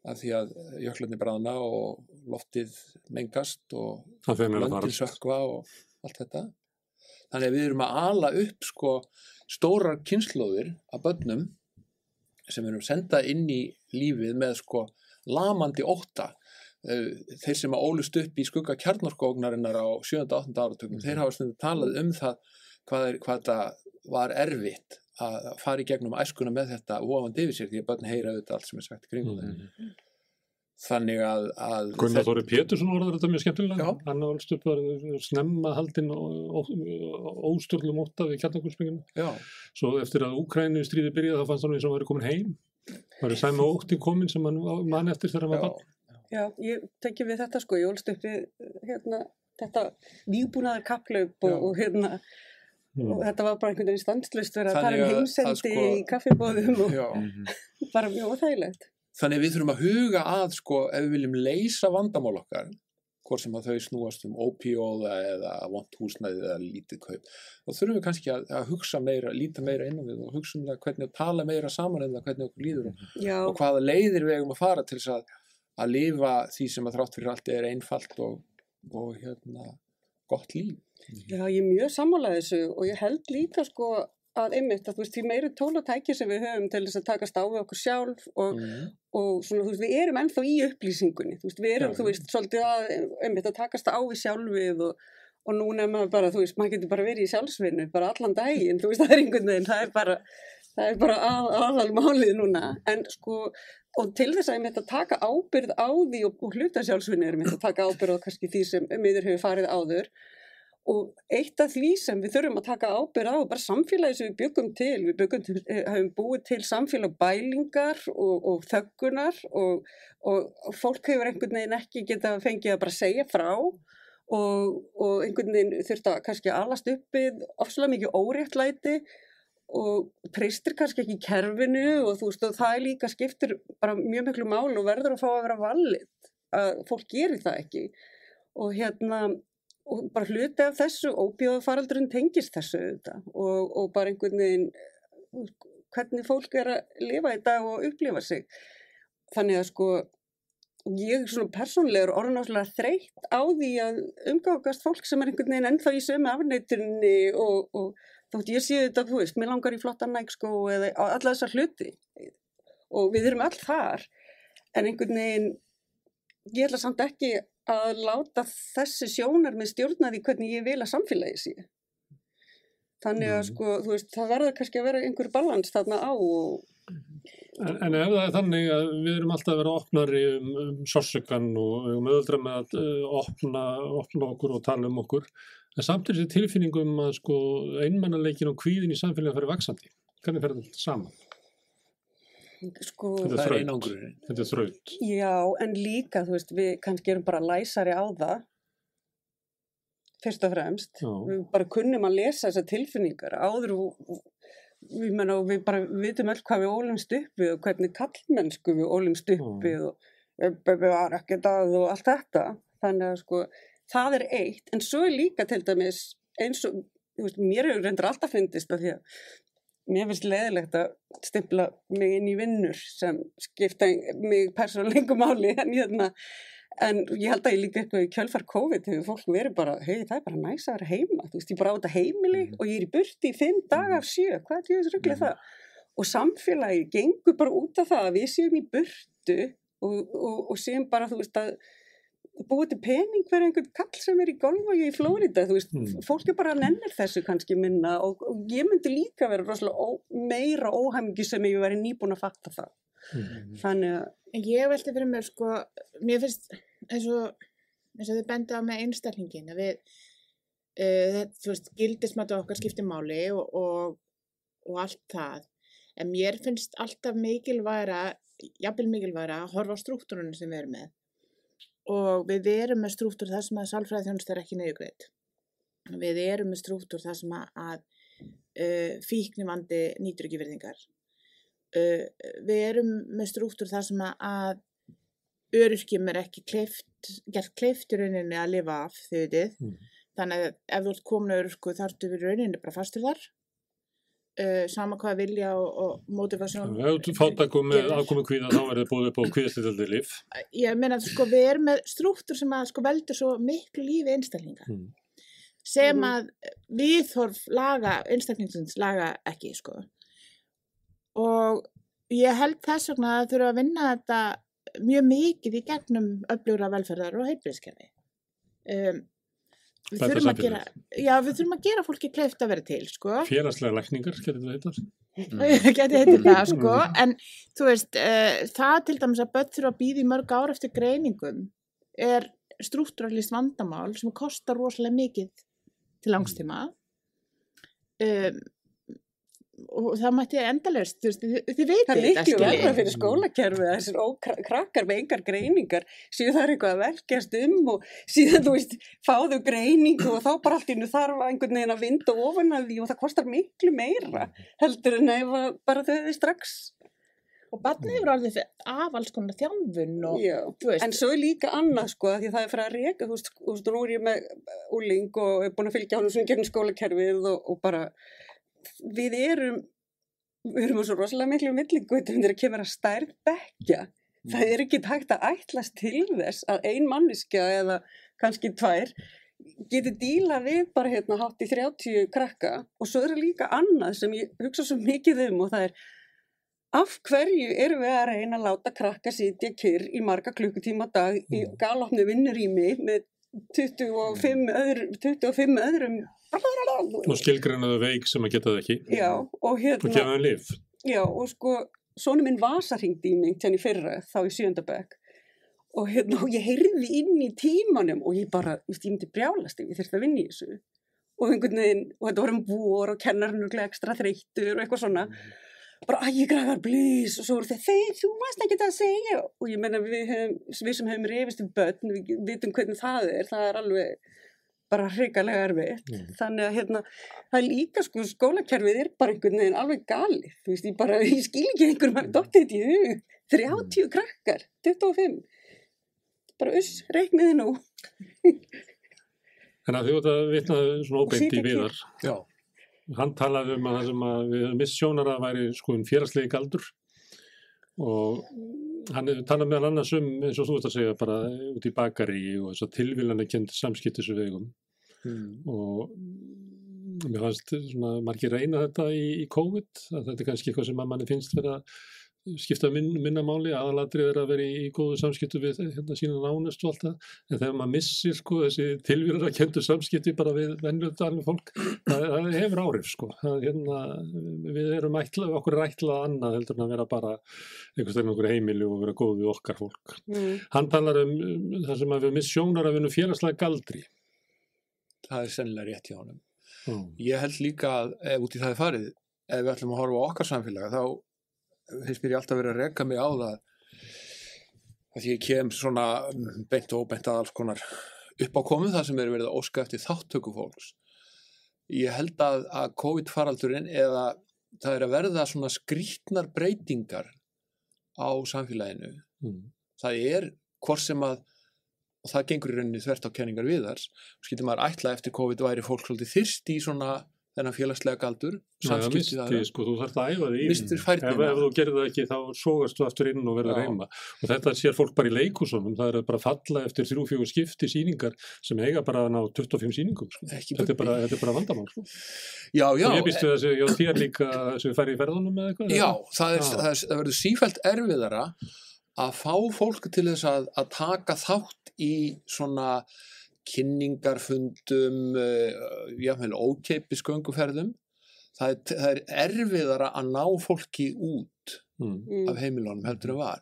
af því að jöklarnir bráðna og loftið mengast og það fara. sökva og allt þetta þannig að við erum að ala upp sko stórar kynnslóðir af börnum sem erum senda inn í lífið með sko lamandi ótta Uh, þeir sem að ólust upp í skugga kjarnorkógnarinnar á 7. og 8. áratökum þeir hafa stundum talað um það hvað, er, hvað þetta var erfitt að fara í gegnum æskuna með þetta ofandi yfir sér því að börn heyra auðvitað allt sem er sagt þeim Mm. þannig að, að Gunnar Þóri Pétursson orður þetta mjög skemmtilega. Já. Hann ólst upp var snemma haldinn óstörlum ótta við kjarnakulspinginu. já, Svo eftir að Úkrænu stríði byrjaði þá fannst hann eins og hann væri komin heim. Það var sæmi ótti komin sem hann mann eftir þegar hann var barn. Já, ég tengi við þetta sko, ég ólst upp við hérna, þetta vígbúnaðar kapplaup og, og hérna og Mm. þetta var bara einhvern veginn standslust verið að tala um heimsendi sko- í kaffibóðum og bara mjög óþægilegt. Þannig við þurfum að huga að sko ef við viljum leysa vandamál okkar hvort sem að þau snúast um opíóða eða vont húsnæði eða lítið kaup þá þurfum við kannski að, að hugsa meira, líta meira inn á við og hugsa um það hvernig að tala meira saman um það hvernig okkur líður Já, og hvaða leiðir við eigum að fara til þess að, að lifa því sem að þrátt fyrir allt er einfalt og, og hérna gott líf. Já, ég er mjög sammálað þessu og ég held líka sko að einmitt að þú veist, því meiri tól og tæki sem við höfum til þess að takast á við okkur sjálf og, Mm. og svona, þú veist, við erum ennþá í upplýsingunni, þú veist, við erum, Já. þú veist, svolítið að, einmitt, að takast á við sjálfið og, og núna er maður bara, þú veist, maður getur bara verið í sjálfsvinnu, bara allan daginn, þú veist, það er einhvern veginn, það er bara, það er bara að, aðal málið núna, en sko, og til þess að einmitt að taka ábyrð á því og, og hluta sjálfsvinnu er einmitt að taka ábyrð á kannski því sem miður hefur farið áður, og eitt af því sem við þurfum að taka ábyrð á er bara samfélagi sem við byggum til. Við byggum til, eh, höfum búið til samfélag bælingar og, og þöggunar og, og, og fólk hefur einhvern veginn ekki geta fengið að bara segja frá. Og, og einhvern veginn þurft að kannski alast uppið ofslega mikið óréttlæti og treystir kannski ekki kerfinu og þú veist og það er líka skiptir bara mjög miklu mál og verður að fá að vera valið að fólk gerir það ekki. Og hérna og bara hluti af þessu óbjóðafaraldurinn tengist þessu auðvitað og, og bara einhvern veginn hvernig fólk er að lifa í dag og upplifa sig. Þannig að sko ég svona persónlegur orðin áslega þreytt á því að umgákast fólk sem er einhvern veginn ennþá í sömu afneiturni og, og þótt ég sé þetta, þú veist, mér langar í flotta nægskó eða alla þessar hluti. Og við erum all þar en einhvern veginn ég ætla samt ekki að láta þessi sjónar með stjórna því hvernig ég vil að samfélagi sé þannig að Mm. sko, veist, það verður kannski að vera einhver balans þarna á og En, en ef það er þannig að við erum alltaf að vera opnari um, um sársökan og við erum auðvitað með að uh, opna, opna okkur og tala um okkur, en samt er þessi tilfinningum að sko einmannaleikin og kvíðin í samfélaginu fyrir vaksandi. Hvernig fer þetta saman? Sko, Þetta er þraut. Þetta er þraut. já, en líka, þú veist, við kannski erum bara læsari á það. Fyrst og fremst. Já. við bara kunnum að lesa þessar tilfinningar. Áður og við, menna, og við bara vitum öll hvað við ólumst upp við og hvernig kallmennsku við ólumst upp við og við var ekkert að og allt þetta. Þannig að sko það er eitt. En svo er líka til dæmis eins og þú veist, mér hefur reyndur alltaf fyndist af því að mér finnst leðilegt að stimpla mig inn í vinnur sem skipta mig persónleikum máli en hérna En ég held að ég líka eitthvað í kjölfar COVID hefur fólk verið bara, hei það er bara næs að vera heima, þú veist, ég bara á þetta heimili Mhm. og ég er í burti í fimm daga af sjö, hvað er því rugglega Mhm. það? Og samfélagi gengur bara út af það að við séum í burtu og, og, og séum bara, þú veist, að búið til pening fyrir einhvern kall sem er í golfagi í Flórida, þú veist, Mhm. fólk er bara að nennir þessu kannski minna og, og ég myndi líka vera rosalega ó, meira óhæmingi sem ég væri nýbúin að fatta það. Mm. Þannig að, ég velti fyrir mér sko, mér finnst eins og, eins og þið bendi á með einstaklingin að við, uh, þú veist, gildismættu okkar skiptir máli og, og, og allt það. En mér finnst alltaf mikilværa, jafnvel mikilværa að horfa á struktúrunum sem við erum með. Og við erum með struktúr þar sem að sálfræði þjónust er ekki niðurgreitt. Við erum með struktúr þar sem að, uh, fíknivandi nýtur ekki virðingar. Uh, við erum með struktúr þar sem að, öryrkjum er ekki kleift, gert kleift í rauninni að lifa af þau vitið. Mm. Þannig að ef þú ert komin að öryrku þarftu við rauninni bara fastur þar. Uh, sama hvað vilja og, og motivasjón. Ef þú fátakum með gerir. afkomu kvíða þá er það búið upp á kvíðslítjaldi lif. Ég meina sko við erum með struktúr sem að sko veldur svo miklu lífi einstaklinga. Mm. Sem Mhm. að viðhorf laga, einstaklingsins laga ekki sko. Og ég held þess vegna að þurfa að vinna þetta mjög mikið í gegnum öflugra velferðar og heilbriðskerfi. Um, við þurfum að gera, já, við þurfum að gera fólki kleift að vera til, sko. Félagslega lækningar, getur þetta heitast? Geti heitið það, sko. En þú veist, uh, það til dæmis að börn þurfa að býða í mörg ár eftir greiningum er struktúralist vandamál sem kostar rosalega mikið til langstíma. Um, og það mætti endalaust, þú veist, þið, veitir Það er miklu verða fyrir skólakerfið að þessir krakkar með engar greiningar. Síðan það er eitthvað að velkjast um og síðan þú veist, fáðu greiningu og þá bara allt í nú þarf einhvern veginn að vinda ofan að því og það kostar miklu meira heldur en ef að bara þau hefði strax Og barnið hefur alveg af alls konar þjálfun og, Já. þú veist, En svo er líka annað sko að því það er fyrir að reyka, þú veist, þú veist, nú er ég með úling og er búin að fylgja honum svona gegn skólakerfið og, og bara við erum við erum á svo rosalega miklu millingutum þegar kemur að stærð bekja það er ekki hægt að ætlast til þess að ein manniska eða kannski tvær geti díla við bara hérna hátt í 30 krakka. Og svo er það líka annað sem ég hugsa svo mikið um og það er af hverju erum við að reyna að láta krakka sitja kyrr í marga klukkutíma dag í Mm. galopnu vinnurými með 25, öðru, 25 öðrum og skilgreinaðu veik sem að geta það ekki. Já, og og hérna lif Já, og sko, sonu minn Vasa hringdi í mig til henni fyrra, þá í sjöndabæk og hérna, og ég heyrði inn í tímanum og ég bara, ég, myndi brjálast ég þurfti að vinna í þessu. Og einhvern veginn, og þetta voru um vor og kennarinn og ekstra þreyttur og eitthvað svona bara, æ, ég græðar blís og svo voru þeir, þeir, þú varst ekki að segja. Og ég menna við, við sem hefum reyfist um börn, við vitum hvernig það er það er alveg bara hrikalega erfitt. Mm. þannig að hérna, það er líka sko skólakerfið er bara einhvern veginn alveg galið. Þú veist, ég bara, ég skil ekki að dotta þetta í hug. 30 krakkar, 25 bara uss, reikniði nú. En að þú veit að vitna svona óbeint í viðar. Já, hann talaði um að það sem að við höfum miss sjónar að væri sko um félagslegi galdur og hann hefur talað meðal annars um eins og þú ert að segja bara út í bakari og þess að tilvílan er kend samskiptisvegum mm. og mér fannst svona margir reyna þetta í, í COVID að þetta er kannski eitthvað sem að manni finnst vera að skipta minn, minna máli aðalatrið er að vera í, í góðu samskiptu við hérna, sína nánust og allt það en þegar maður missir sko þessi tilvílar að kendu samskipti bara við venjulegt alveg fólk það, það hefur áhrif sko það, hérna, við erum ætlað, okkur ætlað annað heldur en að vera bara einhvers veginn okkur heimili og vera góð við okkar fólk mm. hann talar um, um það sem að við miss sjónar að vinna félagslega galdri það er sennilega rétt hjá honum. mm. Ég held líka að ef út í það er farið, ef við ætlum að horfa okkar samfélag, þá mér ég alltaf verið að reka mig á það að ég kem svona beint og óbeint að alls konar uppákomið það sem er verið að óska eftir þáttöku fólks. Ég held að, að COVID-faraldurinn eða það er að verða svona skrítnar breytingar á samfélaginu. Mm. Það er hvort sem að og það gengur í rauninni þvert á kenningar viðars skildi maður ætla eftir COVID væri fólk svolítið þyrst í svona þennan félagslega galdur það samskipti misti, sko, þú þarf að æfa færnina. ef, ef þú gerir það ekki þá sógast þú aftur inn og verður reyma og þetta sér fólk bara í leikúsunum það er bara falla eftir þrjú fjögur skipti síningar sem eiga bara að ná 25 síningum sko. Þetta, er bara, þetta er bara vandamál sko. já, já, og ég býst við þessi, já þér líka þessi færi í ferðunum eða eitthvað já, það, er, það, er, það verður sífælt erfiðara að fá fólk til þess að, að taka þátt í svona kynningarfundum uh, jáfnveil ókeipis gönguferðum það er, það er erfiðara að ná fólki út mm. Mm. af heimilónum heldur en var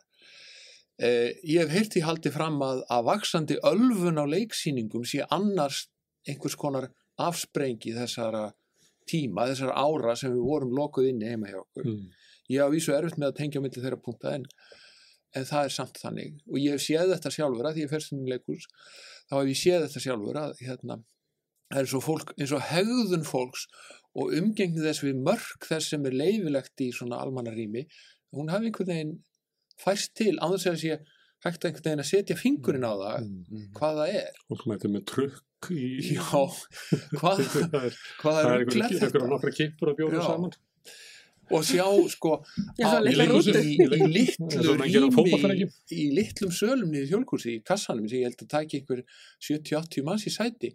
eh, ég hef heyrt í haldi fram að að vaksandi ölfun á leiksýningum sé annars einhvers konar afsprengi þessara tíma, þessara ára sem við vorum lokuð inni heima hjá okkur Mm. ég hafa vísu erfitt með að tengja á milli þeirra punkta en, en það er samt þannig. Og ég hef séð þetta sjálfur að því ég ferst um leikurs þá hef ég séð þetta sjálfur að hérna, það er fólk, eins og hegðun fólks og umgengni þess við mörg þess sem er leifilegt í svona almannarými hún hafi einhvern veginn færst til án þess að sé hægt einhvern veginn að setja fingurinn á það Mm. hvað það er. Fólk mæti með trukk í já, hvað, það er, hvað það er er ruglegt einhver, einhver þetta? nokkra kippur að bjóða saman og sjá sko í, litlum sölum niður hjólkursi í kassanum sem ég held að taki ykkur 70-80 manns í sæti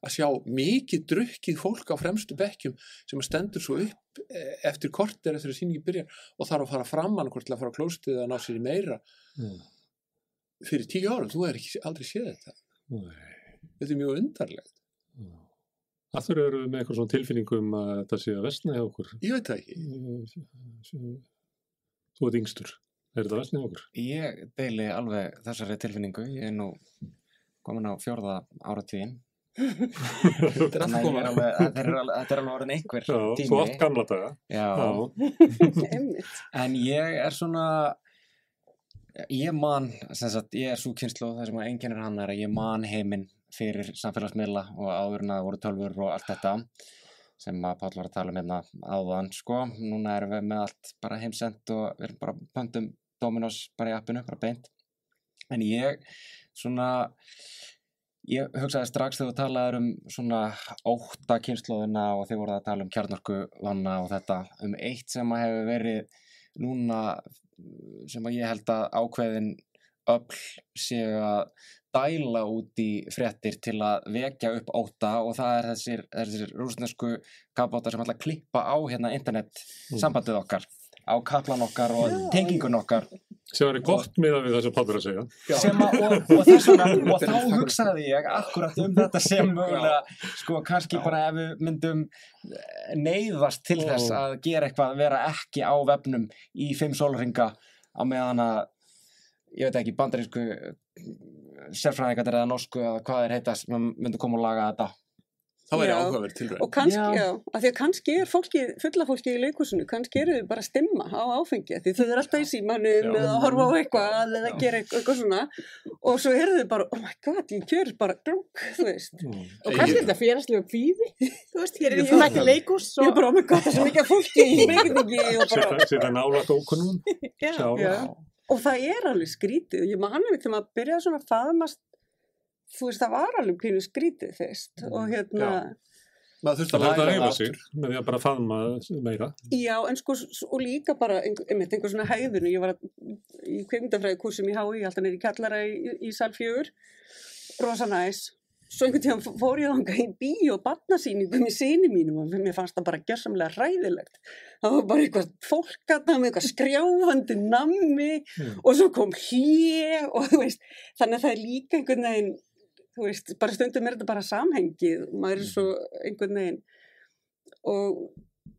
að sjá mikið drukkið fólk á fremstu bekkjum sem að stendur svo upp eh, eftir korter eftir að síningi byrjar og þarf að fara fram hann hvort til að fara á klóstið eða ná sér í meira. Mm. fyrir tíu árum, þú er ekki aldrei séð þetta. Nei. þetta er mjög undarlegt, að þurfa eru við með eitthvað svona tilfinningum að þetta sé að vestna hjá okkur ég veit það ekki þú ert yngstur er þetta að vestna hjá okkur Ég deili alveg þessari tilfinningu. Ég er nú komin á fjórða áratíðin. þetta er alveg, þetta er alveg, þetta er alveg orðin einhver Já, tími. þú átt gamla daga Já. Einmitt. En ég er svona, ég man, sem sagt, ég er svo kynslu það sem að einkennir hann er að ég man heiminn fyrir samfélagsmiðla og áður en að voru tölfur og allt þetta sem að Páll var að tala um hérna áðan, sko. Núna erum við með allt bara heimsend og við erum bara pöntum Dominos bara í appinu, bara beint. En ég, svona, ég hugsaði strax þegar þú talaðir um svona ótta kynnslóðina og þið voruð að tala um kjarnorku vanna og þetta um eitt sem að hefur verið núna sem að ég held að ákveðin öll séu að dæla út í fréttir til að vekja upp óta og það er þessir, þessir rúsnesku kapbátar sem ætla að klippa á hérna internet sambandið okkar á kaplan okkar og tengingun okkar. Sem væri gott miða við það sem Pátur að segja. Sem að, og, og þess vegna og þá hugsaði ég akkurat um þetta sem mögulega, sko kannski bara ef við myndum eh, neyðast til þess að gera eitthvað vera ekki á vefnum í fimm sólringa á meðan að ég veit ekki, bandarísku sérfræðingar eða norsku eða hvað er heitast, myndu koma og laga þetta Það væri áhugaverð tilraun. Og kannski, Já. já, af því að kannski er fólki, fulla fólki í leikursinu, kannski eru þau bara að stimma á áfengi, af því þau eru alltaf í símanum eða að horfa á eitthvað eða Já. gera eitthvað, svona og svo eru þau bara, oh my god, ég kjör bara glúk, þú veist. Mm. Og kannski er þetta félagslega kvíði, þú veist, hér er Ég mætti það. leikús Ég er og... bara, oh my god, það er svo mikið fólki í byggingi og bara, Já. Já. og það er alveg skrítið, ég man við þegar maður byrjaði svona að faðmast, þú veist, það var alveg pínu skrítið fyrst og hérna, Maður þurfti að að læra það sig aftur. með því að bara faðma meira Já, en sko, og líka bara, einmitt, einhver svona hæðun, ég var að, í kveimdafræðikursum í HÍ, alltaf neyri kjallara í, í, í salfjögur, rosa næs, svo einhvern tíðan fór ég þangað í bíó og barnasýningu með sinni mínum og mér fannst það bara gersamlega hræðilegt. Það var bara eitthvað fólk að það með eitthvað skrjáfandi nammi Mm. og svo kom hlje og þú veist, þannig að það er líka einhvern veginn, þú veist, bara stundum er þetta bara samhengið, maður er svo einhvern veginn og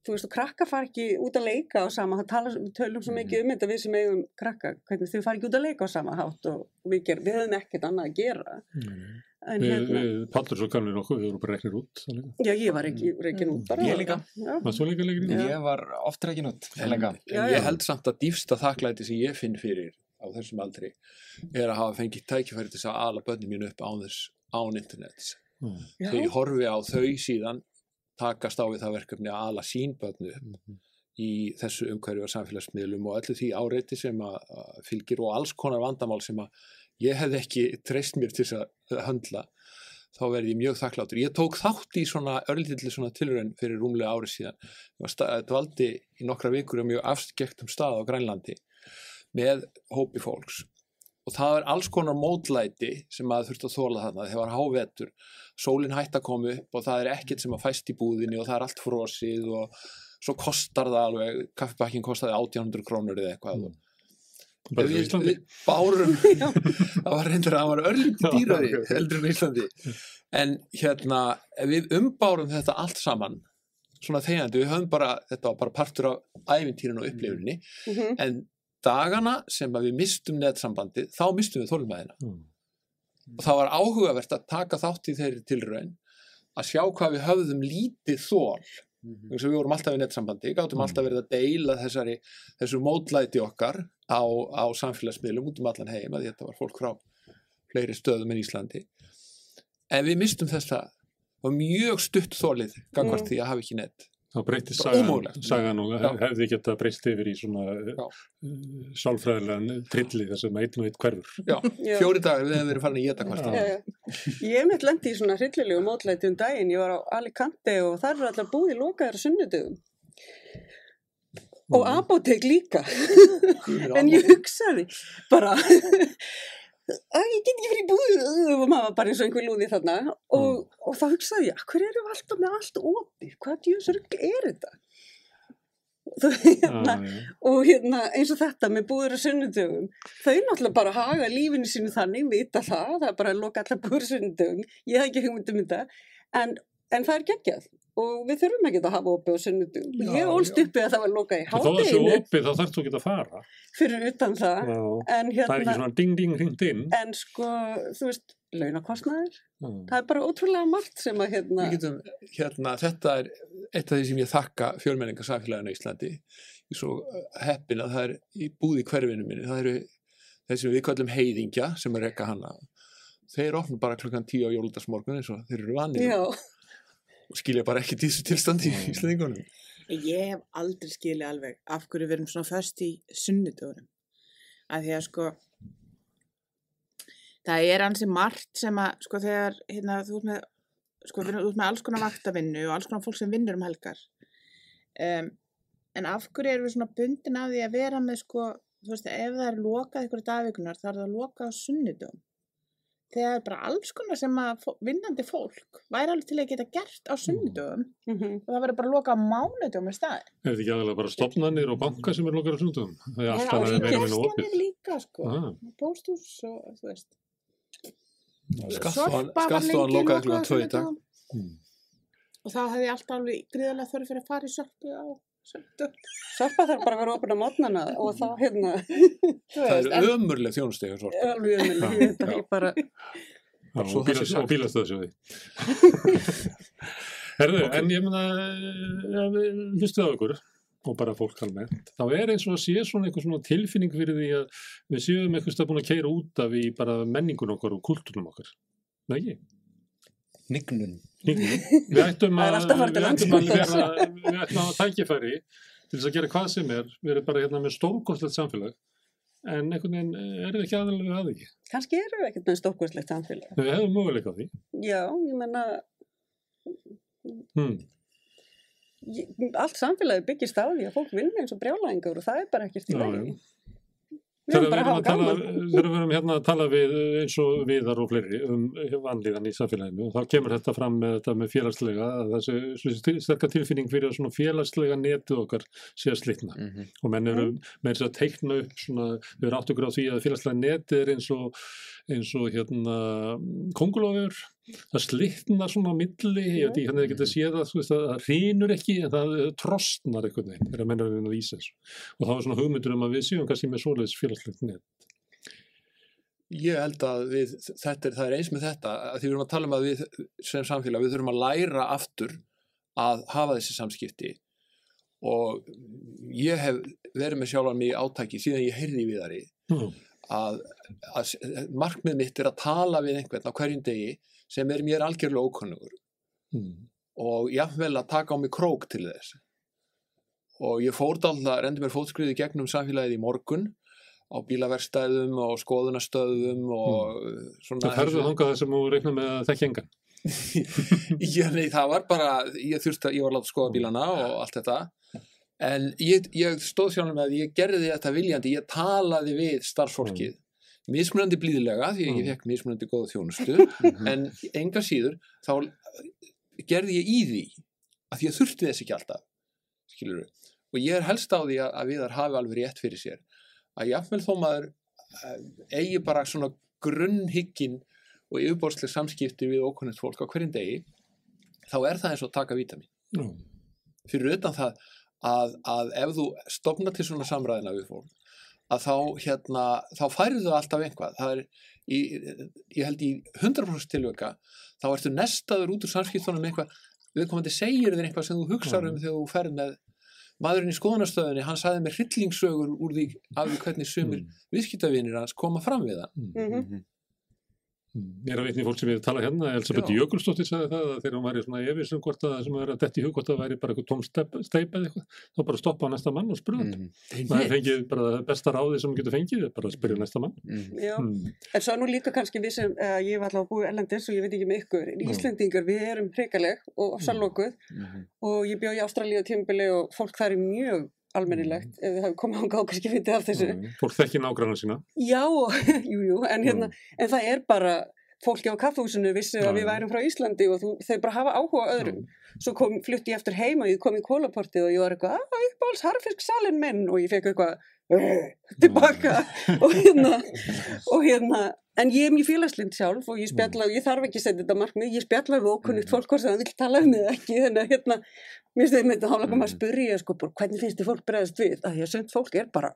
þú veist, og krakka fara ekki út að leika á sama, það tala, tölum svo mikið um þetta við sem eigum krakka, hvernig þau fara ekki út að leika á sama hátt og við, ger, við höfum ekkert annað að gera við, hérna, við Pátur svo gamlir nokkuð, við vorum bara reknir út líka. já, ég var ekki reikin út bara. Ég líka. Líka Já. ég var oft reikin út En, en Já, ég já. held samt að dýfsta þakklæti sem ég finn fyrir á þessum aldri er að hafa fengið tækifæri til þess að ala börnin mínu upp án þess án internets. Mm. Þegar ég horfi á þau síðan takast á við það verkefni að ala sín börnu upp Mhm. í þessu umhverju og samfélagsmiðlum og öllu því áreiti sem að fylgir og alls konar vandamál sem að ég hefði ekki treyst mér til að höndla þá verði ég mjög þakkláttur. Ég tók þátt í svona örlítilli svona tilraun fyrir rúmlega ári síðan. Sta- dvaldi í nokkra vikur á mjög afskektum stað á Grænlandi með hópi fólks og það er alls konar mótlæti sem maður þurfti að þóla þarna þegar var hávetur, sólinn hætti að koma upp og það er ekkert sem að fæst í búðinni og það er allt frosið og svo kostar það alveg, kaffibakkin kostaði 1800 krónur eða eitthvað Mm. Bara í Íslandi. Bárum. Það var reyndur að það var örlítið Já, dýrari ok. heldur en í Íslandi. En hérna, við umbárum þetta allt saman svona þegjandi, við höfum bara þetta var bara partur af ævintýrinu og upplifuninni mhm, en dagana sem að við mistum netsambandi, þá mistum við þólumæðina Mm. og það var áhugavert að taka þátt í þeirri tilraun að sjá hvað við höfðum lítið þól Eins og við vorum alltaf í netsambandi, gátum Mm. alltaf verið að deila þessari, þessu mótlæti okkar á, á samfélagsmiðlum út um allan heim að þetta var fólk frá fleiri stöðum en Íslandi en við mistum þessa og mjög stutt þólið gangvart Mm. því að hafa ekki net þá breytist Bara sagan, sagan og Já. hefði geta breyst yfir í svona uh, sálfræðilegan trilli þar sem einn og einn hverfur. Já, Já. fjóri dagar við hefum verið farin að geta já. Ég hef mitt lendi í svona hryllilegu mótlæti um daginn, ég var á Alicante og þar eru allar búið lokaðar á sunnudögum. Og apotek líka. En ég hugsaði bara ég get ekki fyrir búið og maður bara eins og einhver lúði þarna. Og, og þá hugsaði ég, hver erum við alltaf með allt opið, hvað djúsarugl er þetta? Hérna, Já, já. og hérna eins og þetta með búður á sunnudögum þau náttúrulega bara haga lífinu sínu þannig vita það, það er bara að loka allar búður á sunnudögum, ég hef ekki hugmynd um þetta en, en það er geggjað og við þurfum ekki að hafa opið á sunnudögum Já, ég ólst já. uppi að það var lokað í það sé hádeginu opið þá þarfst þú ekki að fara fyrir utan það Já. en það er ekki hérna svona ding ding hringt inn en sko, þú veist, launakostnaður Já. það er bara ótrúlega margt sem að hérna Við getum, hérna, þetta er eitt af því sem ég þakka fjölmenningarsamfélaginu í Íslandi. Ég svo heppin að það er í búði hverfinu minni, það eru þessi við kallum heiðingja sem er rekka hana. Þeir opna bara klukkan tíu á jóludagsmorgun eins og þeir eru vanir já, og skilja bara ekki þessu tilstandi í Íslandingunum. Ég hef aldrei skilið alveg af hverju við erum svona föst í sunnudögunum. Að því að sko, það er ansi margt sem að, sko þegar, hérna, þú ert með, sko, við erum út með alls konar vaktavinnu og alls konar fólk sem vinnur um helgar. Um, en af hverju erum við svona bundin af því að vera með, sko, þú veist, ef það er lokað ykkur dagvikunar, þá er það lokað á sunnudum. Þegar er bara alls konar sem að vinnandi fólk væri alveg til að geta gert á sunnudum Mhm. og það verður bara lokað á mánudum í staðin. Er þetta ekki aðalega bara stopnarnir og banka sem er lokar á sundum? Það er Það allt annað en meira minna opið. líka, sko. Ah. Pósthús og, þú veist. Lengi lokaði klukkan tvö í dag. sunnudögum. Mm. Og þá hefði alltaf alveg gríðarlega þörf fyrir að fara í sörpu á Sorpa þarf bara að vera opinn á mótnana og þá hérna, Það er ömurleg þjónustega svo. alveg bara, og það sé bílas- sagt. og bílastöðsjóði. Herðu, en ég meina, ja, við hlustuð á ykkur og bara fólk almennt, þá er eins og að sé svona einhver svona tilfinning fyrir því að við séum eitthvað stað búin að keira út af í bara menningun okkar og kultúrnum okkar. Nei ekki? Nignun. Við ættum að, við ættum að, vera, við ættum að tækifæri til þess að gera hvað sem er, við erum bara hérna með stórkostlegt samfélag, en einhvern veginn eh, er það ekki aðalega að ekki. kannski erum við ekkert með stórkvæslegt samfélag. Við hefum möguleika á því. Já, ég menna, Hmm. allt samfélagi byggist á því að fólk vinna eins og brjálæðingur og það er bara ekkert í Já, Við Þegar erum við bara að erum hafa að tala, við erum hérna að tala við eins og viðar og fleiri um vanlíðan í samfélaginu og þá kemur þetta fram með þetta með félagslega að þessi þessi sterka tilfinning fyrir að svona félagslega netið okkar sé að slitna. Mhm. og menn eru með þess að teikna upp svona, við erum átt okkur á því að félagslega netið er eins og eins og hérna kongulofur, það slitnar svona á milli, ég veit ekki hvernig þið getur séð það, þú veist, það það hrýnur ekki en það trosnar einhvern veginn, er að reyna að lýsa þessu. Og þá er svona hugmyndur um að við séum kannski með svoleiðis félagslegt net. Ég held að við, þetta er, það er eins með þetta að því við erum að tala um að við sem samfélag við þurfum að læra aftur að hafa þessi samskipti. Og ég hef verið með sjálfan mig í átaki síðan ég heyrði við þari Já, að, að markmið mitt er að tala við einhvern á hverjum degi sem er mér algjörlega ókunnugur. Mm. og jafnvel að taka á mig krók til þess. Og ég fór alltaf, rendi mér fótskriði gegnum samfélagið í morgun á bílaverstæðum og skoðunastöðum og svona Það ferðu þangað sem þú reikna með að þekki engan. Já, nei, það var bara, ég þurfti að, ég var að láta skoða bílana og allt þetta en ég, ég stóð sjálfum með að ég gerði þetta viljandi, ég talaði við starfsfólkið, mismunandi blíðilega því ég Mm. fekk mismunandi góða þjónustu en enga síður þá gerði ég í því að því að þurfti þess ekki alltaf skilur og ég er helst á því að, að viðar hafi alveg rétt fyrir sér að jafnvel þó maður eh, eigi bara svona grunnhyggin og yfirbórsleg samskipti við ókunnigt fólk á hverjum degi þá er það eins og taka vítamin Já, fyrir utan það að, að ef þú stofna til svona samræðina við fólk að þá hérna þá færðu þau alltaf einhvað það er í, ég held í 100% tilvöka þá ertu nestaður út úr samskiptunum með eitthvað viðkomandi segir þér eitthvað sem þú hugsar um Mhm. þegar þú ferð með maðurinn í skoðunastöðunni, hann sagði mér hryllingsögur úr því af því hvernig sumir Mm. viðskiptavinir hans koma fram við hann mm. Mhm. Mm. Ég er að veitni fólk sem við tala hérna, Elisabeth Já. Jökulsdóttir sagði það að þegar hún væri svona efisum hvort að það sem er að detti í hug hvort að það væri bara eitthvað tóm steip steip eða eitthvað, þá bara stoppa á næsta mann og spurða mm. Mhm. það er fengið bara það besta ráði sem hún getur fengið, bara að spyrja næsta mann Mhm. Já, mm. en svo nú líka kannski við sem, uh, ég var alltaf að búið ellendis og ég veit ekki með ykkur, en Já. Íslendingar við erum hrikaleg og sannlokuð Mhm. og ég bjó í Ástralíu tímbili og almennilegt ef þið hafið komið ánga og kannski vitið af þessu. Mm. Fólk þekki nágrannar sína Já, jú, jú, en, hérna, en það er bara fólki á kaffehúsinu vissi að við værum frá Íslandi og þú, þau bara hafa áhuga á öðrum. Svo kom, flutti ég eftir heima og ég kom í kólaportið og ég var eitthvað, að uppáhalds harfisk salin minn og ég fekk eitthvað, tilbaka. Og hérna, og hérna, en ég er mjög félagslind sjálf og ég spjalla og ég þarf ekki að setja þetta markmið, ég spjalla við ókunnitt fólk hvort sem það vil tala um eða ekki, þannig að hérna, mér finnst þetta hálfa koma að spyrja, sko, hvernig finnst þið fólk bregðast við, að því að sönd fólk er bara,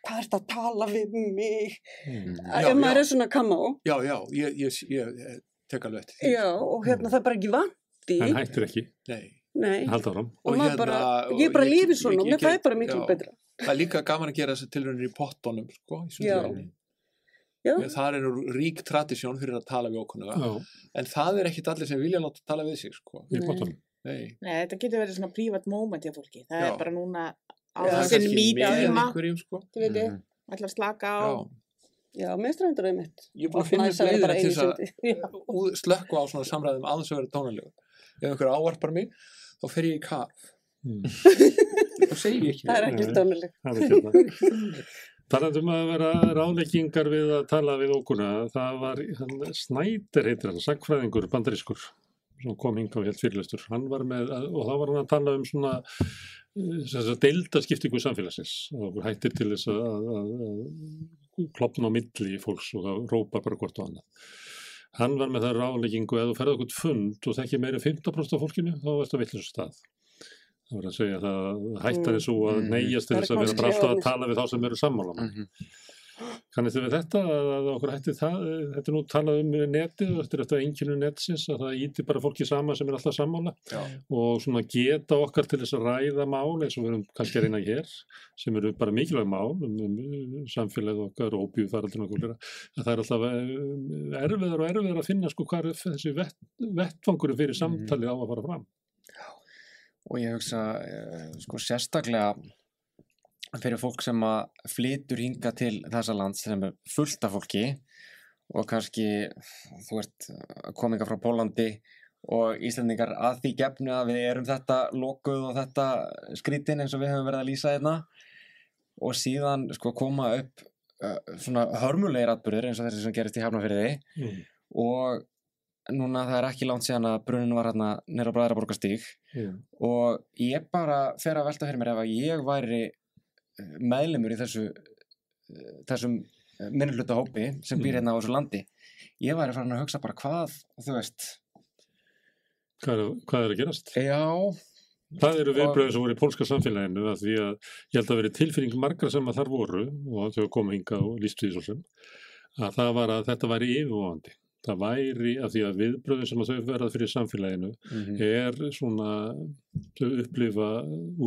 hvað er þetta að tala við mig, mm. Ef maður er svona kamá, já, já, ég, ég, ég, ég tek alveg eftir því já, og hérna það er bara ekki vandi, en hættir ekki, Nei. Nei, halda áram og, Og maður hérna, bara, ég bara ég- lifi ég- svona og mér það er get- bara miklu já. betra. það er líka gaman að gera þessar tilraunir í pottonum sko, í sundlauginni. Já, það er nú rík tradisjón fyrir að tala við okkunnuga Já, en það er ekkit allir sem vilja láta tala við sig sko. í bóttanum Nei. Nei, þetta getur verið svona prívat moment hjá fólki. Það Já. er bara núna á Já, það er þessin kannski með mýtíma, einhverjum sko. þú veit, ætla að slaka á. já. já, mér strendur það mitt. ég er búin að finna bara leiðina til þess að slökkva á svona samræðum aðeins að vera tónalegu ef einhver ávarpar mig þá fer ég í kaf mm. og segi ég ekki Það er ekki er hérna Talandum að vera ráleikingar við að tala við ókuna, það var hann, Snæder heitir hann, sagfræðingur bandarískur sem kom hingað og helt fyrirlestur. Hann var með, og þá var hann að tala um svona deildaskiptingu samfélagsins og hættir til þess að, að, að klopna á milli fólks og að rópa bara hvort og annað. Hann var með það ráleikingu að þú ferði okkur fund og þekki meira 15% af fólkinu, þá varst það villins stað. Það var að segja að það hættar þessu að Mm. neyjast til er þess að vera alltaf að tala við þá sem eru sammála. Mm Mhm. Kannist þið við þetta að, okkur hætti það, þetta er nú talað um netið og þetta er eftir enginu netsins að það íti bara fólki sama sem er alltaf sammála Já. og svona geta okkar til þess að ræða mál eins og við erum kannski að reyna hér sem eru bara mikilvæg mál um, um samfélagið okkar og óbjúfaraldinu og kúlera að það er alltaf um, erfiðar og erfiðar að finna sko hvað er þessi vett, vettfangurum fyrir Mhm. samtalið á að fara fram. og ég hugsa eh, sko sérstaklega fyrir fólk sem að flytur hinga til þessa land sem er fullt af fólki og kannski þú ert kominga frá Pólandi og Íslandingar að því gefnu að við erum þetta lokuð og þetta skrítin eins og við höfum verið að lýsa hérna og síðan sko koma upp uh, svona hörmulegir atbyrður eins og þessi sem gerist í Hafnarfyrði Mm. og núna það er ekki langt síðan að brunin var hérna nýra Bræðraborgastíg Mm. og ég bara fer að velta fyrir mér ef að ég væri eh, meðlimur í þessu eh, þessum minnuluta hópi sem býr Mm. hérna á þessu landi ég væri farin að hugsa bara hvað þú veist, Hvað, er, hvað er að gerast? já Það eru viðbröðin sem voru í pólska samfélaginu að því að ég held að veri tilfinning margra sem að þar voru og þau komu hinga og lístu því svo sem að það var að þetta væri yfirvofandi. Það væri að því að viðbröðin sem að þau verða fyrir samfélaginu mm er svona þau upplifa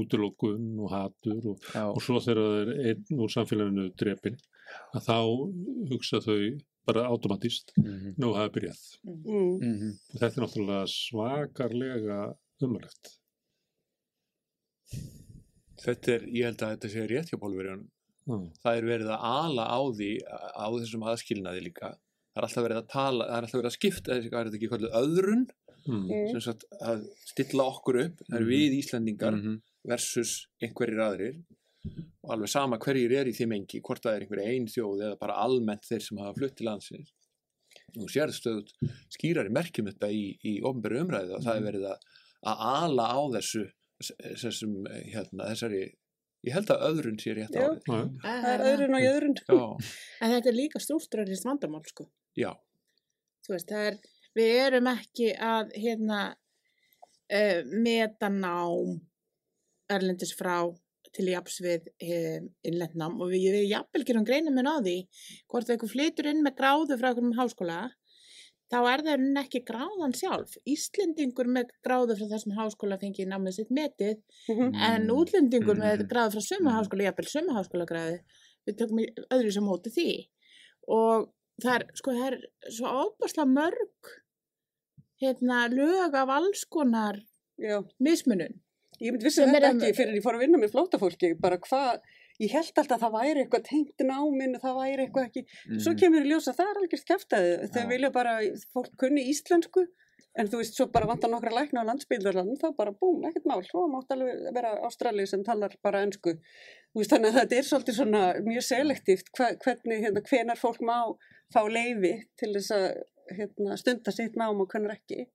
útlokun og hatur og, og svo þegar það er einn úr samfélaginu drepin að þá hugsa þau bara automatist mm nú hafa byrjað. Mm. -hmm. Þetta er náttúrulega svakarlega umrætt. Þetta er, ég held að þetta sé rétt hjá Pólverjónum. Mm. Það er verið að ala á því, á þessum aðskilnaði líka. Það er alltaf verið að tala, það er alltaf verið að skipta hvað er þetta ekki kvöldu, öðrun, Mm. Mm. sem sagt að stilla okkur upp, það er Mhm. við Íslendingar Mhm. versus einhverjir aðrir og alveg sama hverjir er í þeim engi, hvort það er einhverja ein þjóð eða bara almennt þeir sem hafa flutt til landsins. Nú sér stöðut skýrari merkjum þetta í, í ofnbæri umræðu og það er verið að, að ala á þessu, þessum, hérna, þessari, ég held að öðrun sé rétt árið. Já. Það er öðrun og jöðrun. Já, En þetta er líka strúkturarist vandamál, sko. Já, Þú veist, það er, við erum ekki að, hérna, uh, meta nám erlendis frá til jafns við um, innlendnám og við, við jafnvel gerum greinum minn á því hvort það eitthvað flytur inn með gráðu frá einhverjum háskóla þá er það ekki gráðan sjálf. Íslendingur með gráðu frá þessum háskóla fengi námið sitt metið Mhm. en útlendingur með Mhm. gráðu frá sömu háskóla, jafnvel sömu háskóla gráðu, við tökum í öðru sem móti því. Og það er, sko, það er svo óbærslega mörg hérna, lög af alls konar Já. mismunun. Ég myndi vissi Sem þetta er- ekki fyrir ég fór að vinna með flótafólki, bara hvað, ég held alltaf að það væri eitthvað tengt náminu, það væri eitthvað ekki, svo Mhm. kemur í ljós að það er algjörst kæftæði, þau Já. vilja bara, fólk kunni íslensku, en þú veist, svo bara vantar nokkra lækna á landsbygdarland, þá bara búm, ekkert mál, svo mátt alveg vera Ástrali sem talar bara ennsku. Þú veist, þannig að þetta er svolítið svona mjög selektíft, hva, hvernig, hérna, hvenar fólk má fá leifi til þess að hérna, stunda sitt nám og hvernig ekki.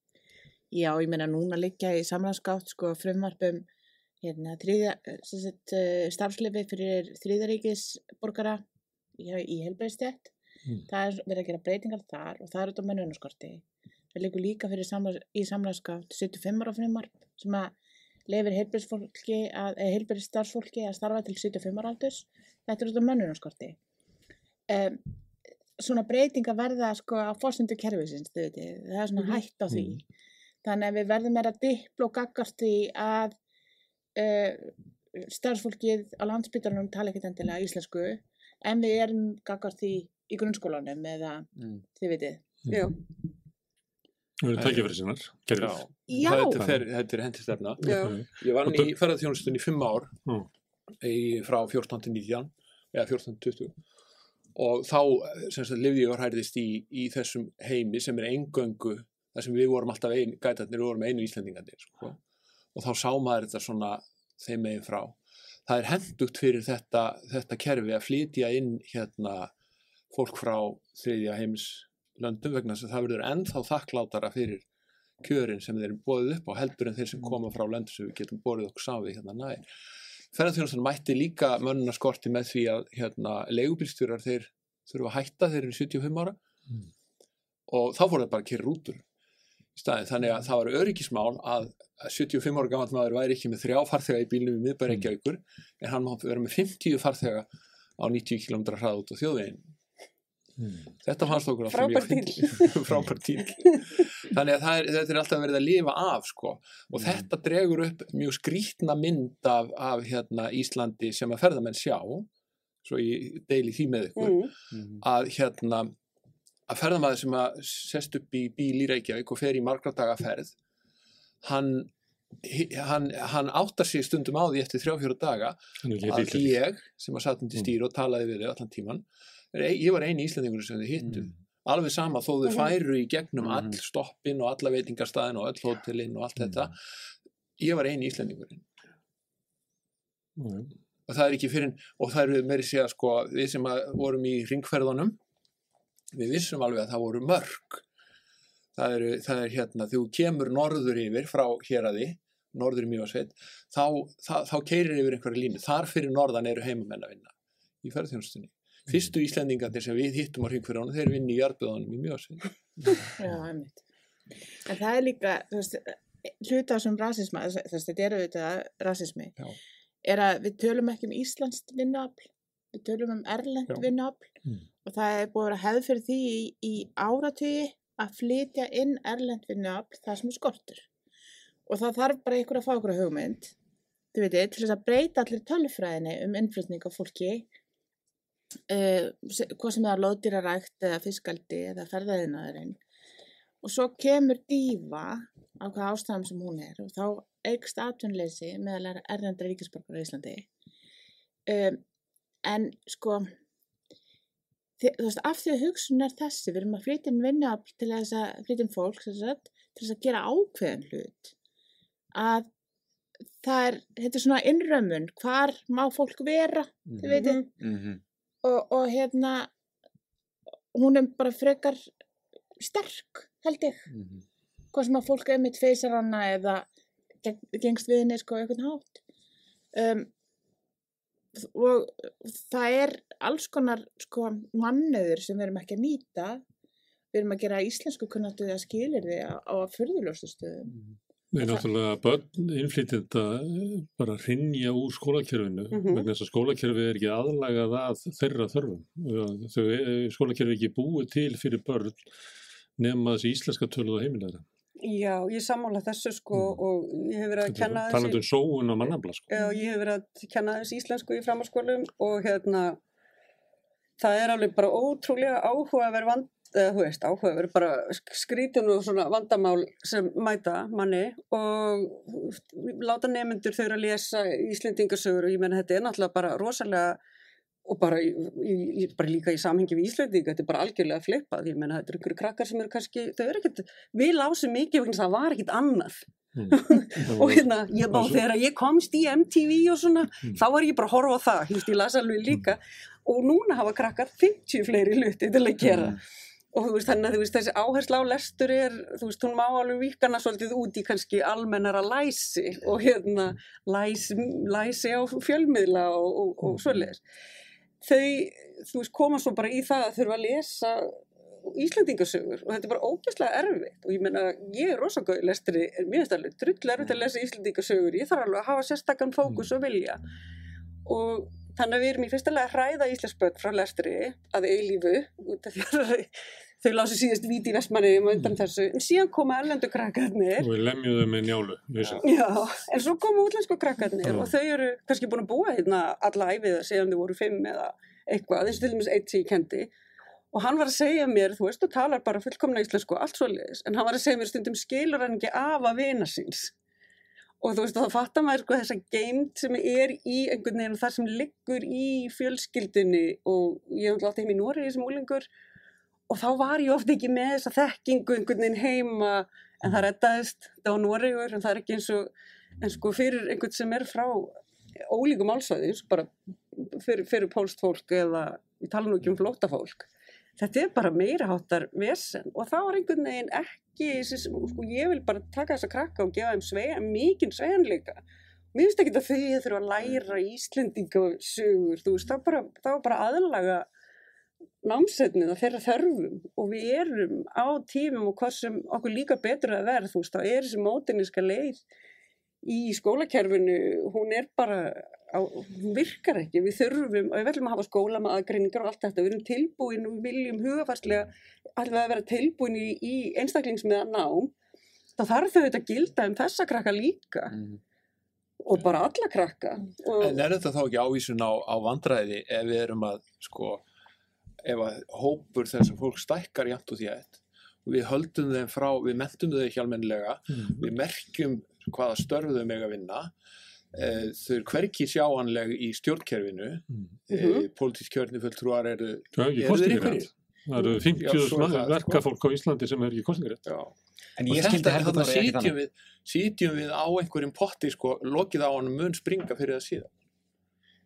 Já, ég meina núna liggja í samræðskátt sko frumvarpum hérna, þriðja, sem sagt, uh, starfslefi fyrir þriðaríkisborgara í, í helbreyðstjætt. Mm. Það er verið að gera breytingar þar og það er út á mennunaskorti. Það liggur líka fyrir samræðs, í samræðskátt 75 ára frumvarp sem að að, eða heilbreyðsstarfsfólki að starfa til 75 ára aldurs. Þetta er út á mennunaskorti. Um, svona breytingar verða sko á fórsendu kerfisins, það er svona Mhm. hætt á því. Mhm. Þannig að við verðum meira dippl og gaggast því að uh, starfsfólkið á landsbytarnum tala ekkert endilega íslensku en við erum gaggast því í grunnskólanum eða Mm. þið vitið. Já, Það eru tækifæri sinnar, gerðið. Já. Þetta, þetta er hendistefna. Ég vann í ferðarþjónustunni í fimm ár Mm. í, frá 14 til 19 eða 14 til 20 og þá sem sagt lifði ég og hærðist í, í þessum heimi sem er eingöngu þar sem við vorum alltaf ein, gætarnir, við vorum einu Íslendingarnir sko. og þá sá maður þetta svona þeim megin frá það er hendugt fyrir þetta, þetta kerfi að flytja inn hérna fólk frá þriðja heims löndum vegna að það verður ennþá þakklátara fyrir kjörin sem þeir eru bóðið upp á heldur en þeir sem koma frá löndum sem við getum borðið okkur saman við hérna nær. Ferðarþjónustan mætti líka mönnuna skorti með því að hérna, leigubílstjórar þeir þurfa að hætta þeir eru 75 ára Mm. og þá fór það bara að kyrra rútur í staðin. Þannig að það var öryggismál að að 75 ára gammal maður væri ekki með þrjá farþega í bílnum í miðbæri ekki aukur en hann má vera með 50 farþega á 90 km hrað út á þjóðvegin. Þetta fannst okkur alltaf Frábær mjög fínt. Frábær tíl. Þannig að það er, þetta er alltaf verið að lifa af sko og þetta dregur upp mjög skrítna mynd af, af hérna, Íslandi sem að ferðamenn sjá svo ég deili því með ykkur Mm. að hérna að ferðamaður sem að sest upp í bíl í Reykjavík og fer í margra daga ferð hann, hann, hann áttar sig stundum á því eftir þrjá fjóra daga að ég sem að satt undir stýr og talaði við þau allan tíman ég var eini íslendingur sem þau hittu alveg sama þó þau Mhm. færu í gegnum Mhm. all stoppin og alla veitingarstaðin og öll hótelin og allt þetta. Ég var eini íslendingurinn. Og það er ekki fyrir og það eru meiri segja sko við sem að vorum í ringferðunum við vissum alveg að það voru mörg. Það, eru, það er hérna þú kemur norður yfir frá hér að því norður í Mjósveit þá, þá, þá keirir yfir einhverja línu. Þar fyrir norðan eru heimamenn að vinna í ferðþjónustunni fyrstu Íslendingarnir sem við hittum á ringferðunum þeir vinni í jarðböðunum í einmitt. En það er líka, þú veist, hluta sem rasisma, þess að þetta er auðvitað rasismi, Já. er að við tölum ekki um Íslands vinnuafl, við tölum um Erlend Já. vinnuafl Mm. og það er búið að vera hefð fyrir því í, í áratugi að flytja inn Erlend vinnuafl það sem er skortur. Og það þarf bara ykkur að fá ykkur hugmynd, þið veitir, til þess að breyta allir tölfræðinni um innflutning á fólki, uh, hvað sem það er loðdýrarækt eða fiskaldi eða ferðaðinaðurinn og svo kemur dífa á hvað ástæðum sem hún er og þá eikst atvinnleysi meðal erðandra ríkisborgar í Íslandi. Um, en sko þi- þú veist, af því að hugsun er þessi við erum að flytja inn vinnuafl til þess að flytja inn fólk sem sagt, til þess að gera ákveðin hlut. Að það er, þetta er svona innrömmun hvar má fólk vera þið veitir, Mhm. Og, og hérna hún er bara frekar sterk held ég. Mhm. hvað sem að fólk einmitt feysar hana eða geng- gengst við henni sko eitthvað hátt. Um, og það er alls konar sko mannöður sem við erum ekki að nýta. Við erum að gera íslensku kunnáttu að skilir því á, á fyrðuljóstu stöðum Nei, náttúrulega börn innflytjenda bara hrinja úr skólakerfinu Mhm. vegna þess að skólakerfi er ekki aðlagað að þeirra þörfum. Þau skólakerfi er ekki búið til fyrir börn nema þessi íslenska töluð á heimilega. Já, ég sammála þessu sko Mm. og ég hef verið að kenna Talandi um sóun og mannabla sko. Já, ég hef verið að kenna þessi íslensku í framhalskólum og hérna það er alveg bara ótrúlega áhugaverð vand, eða þú veist, áhugaverð bara sk- skrítin og svona vandamál sem mæta manni og láta nefnendur þau að lesa Íslendingasögur og ég menna þetta er náttúrulega bara rosalega og bara, í, í, bara líka í samhengi við Íslendinga, þetta er bara algjörlega flippað, ég menna þetta eru einhverju krakkar sem eru kannski, þau eru ekkert, við lásum mikið vegna að það var ekkert annað. Mm. og hérna, ég svo- þegar ég komst í MTV og svona, Mm. þá var ég bara að horfa á það, ég las alveg líka. Og núna hafa krakkar 50 fleiri hluti til að gera og þú veist, þannig að veist, þessi áhersla á lestur er, þú veist, hún má alveg vikana svolítið út í kannski almennara læsi og hérna læsi, læsi á fjölmiðla og, og, og svoleiðis. Þau, þú veist, koma svo bara í það að þurfa að lesa Íslendingasögur og þetta er bara ógæslega erfitt. Og ég meina, ég er rosagóð í lestri, mér finnst alveg drull erfitt að lesa Íslendingasögur, ég þarf alveg að hafa sérstakann fókus og vilja. Og þannig að við erum í fyrsta lega að hræða Íslandsböld frá lestri að eilífu út af því þau lásu síðast víti í vestmanni um undan þessu, en síðan koma erlendu krakkarnir. Og við lemjum þau með njálu. Já, en svo komu útlensku krakkarnir Já. og þau eru kannski búin að búa hérna alla æfiða síðan þau voru fimm eða eitthvað, eins og til dæmis eitt sem ég kendi. Og hann var að segja mér, þú veist, þú talar bara fullkomna íslensku allt svo leiðis, en hann var að segja mér stundum skilur hann ekki af að vina síns og þú veist, og þá fattar maður sko þessa geimt sem er í einhvern veginn þar sem liggur í fjölskyldunni og ég hef alltaf heim í Nóri sem úlingur og þá var ég ofta ekki með þessa þekkingu einhvern veginn heima en það rettaðist, það var Noregur en það er ekki eins og en sko fyrir einhvern sem er frá ólíku málsvæði, eins og bara fyrir, fyrir pólst fólk eða við tala nú ekki um flóta fólk. Þetta er bara meira háttar vesen og það var einhvern veginn ekki, sko, ég vil bara taka þessa krakka og gefa þeim svei, mikinn sveianleika. Mér finnst ekki að þau þurfa að læra Íslendingasögur, þú veist, það var bara, það var bara aðlaga námsetnið að þeirra þörfum og við erum á tímum og hvað sem okkur líka betur að verð, þú veist, þá er þessi mótiníska leið í skólakerfinu, hún er bara, á, hún virkar ekki, við þurfum, og við viljum að hafa skóla með aðgreiningar og allt þetta, við erum tilbúin og við viljum hugafarslega alveg að vera tilbúin í, í einstaklingsmiða nám, þá þarf þau þetta að gilda um þessa krakka líka Mhm. og bara alla krakka. Og, En er þetta þá ekki ávísun á, á vandræði ef við erum að, sko, ef að hópur þess að fólk stækkar jæmt og þétt og við höldum þeim frá, við mentum þau ekki almennilega, Mm. við merkjum hvaða störf þau meg að vinna, þau eru hverki sjáanleg í stjórnkerfinu, Mm. e, Mhm. pólitísk kjörni fulltrúar eru, Það er ekki einhverjir? Það eru Já, 50 svo er það, sko. verkafólk á Íslandi sem er ekki kostningarétt. já. En Og ég skildi þetta, Helga þarna Þóri ekki sitjum þannig. við, sitjum við á einhverjum potti, sko, lokið á honum mun springa fyrir það síðan.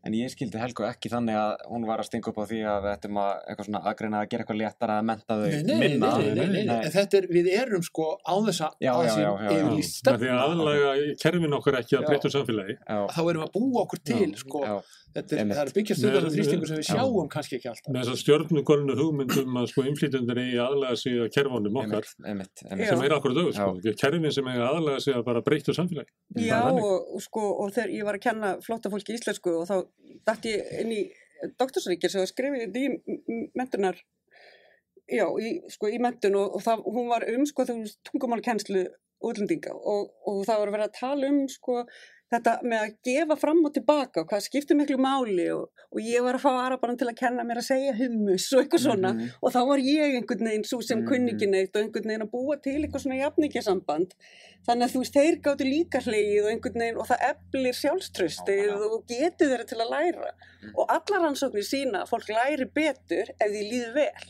En ég skildi Helgu ekki þannig að hún var að stinga upp á því að við ættum að eitthvað svona aðgreina að gera eitthvað léttara að menta þau Nei, nei, minna. nei, nei, nei, nei, nei, en þetta er, við erum sko á þess að Já, að já, þessi já, já, já. yfirlýst Það er stefna, aðlaga kerfin okkur ekki að Já. breyttu samfélagi. Já, þá erum við að búa okkur til, Já, sko, já, þetta er, er byggjast Nei, þetta þrýstingu sem við já. sjáum kannski ekki alltaf. Með þess að stjörnugolnu hugmyndum að sko innflýtjundir eigi að aðlaga sig að kerfunum okkar einmitt, einmitt, einmitt. Já. sem er akkur dögur sko. Kerfin sem eigi að aðlaga sig að bara breyttu samfélagi. Já, og, og sko, og þegar ég var að kenna flótta fólki íslensku og þá dætt ég inn í doktorsríkir sem var skrifið í mentunar, já, í, sko, í mentun og, og það, hún var um, sko, tungumálkennslu útlendinga og, og það var verið að tala um, sko, þetta með að gefa fram og tilbaka og hvað skiptir miklu máli og, og ég var að fá arabaran til að kenna mér að segja hummus og eitthvað svona Mhm. og þá var ég einhvern veginn svo sem Mhm. kunni ekki neitt og einhvern veginn að búa til eitthvað svona jafningjasamband þannig að þú veist, þeir gáttu líka hlegið og einhvern veginn og það eflir sjálfströstið Já, já. og getur þeirra til að læra Mhm. og allar rannsóknir sína að fólk læri betur ef því líður vel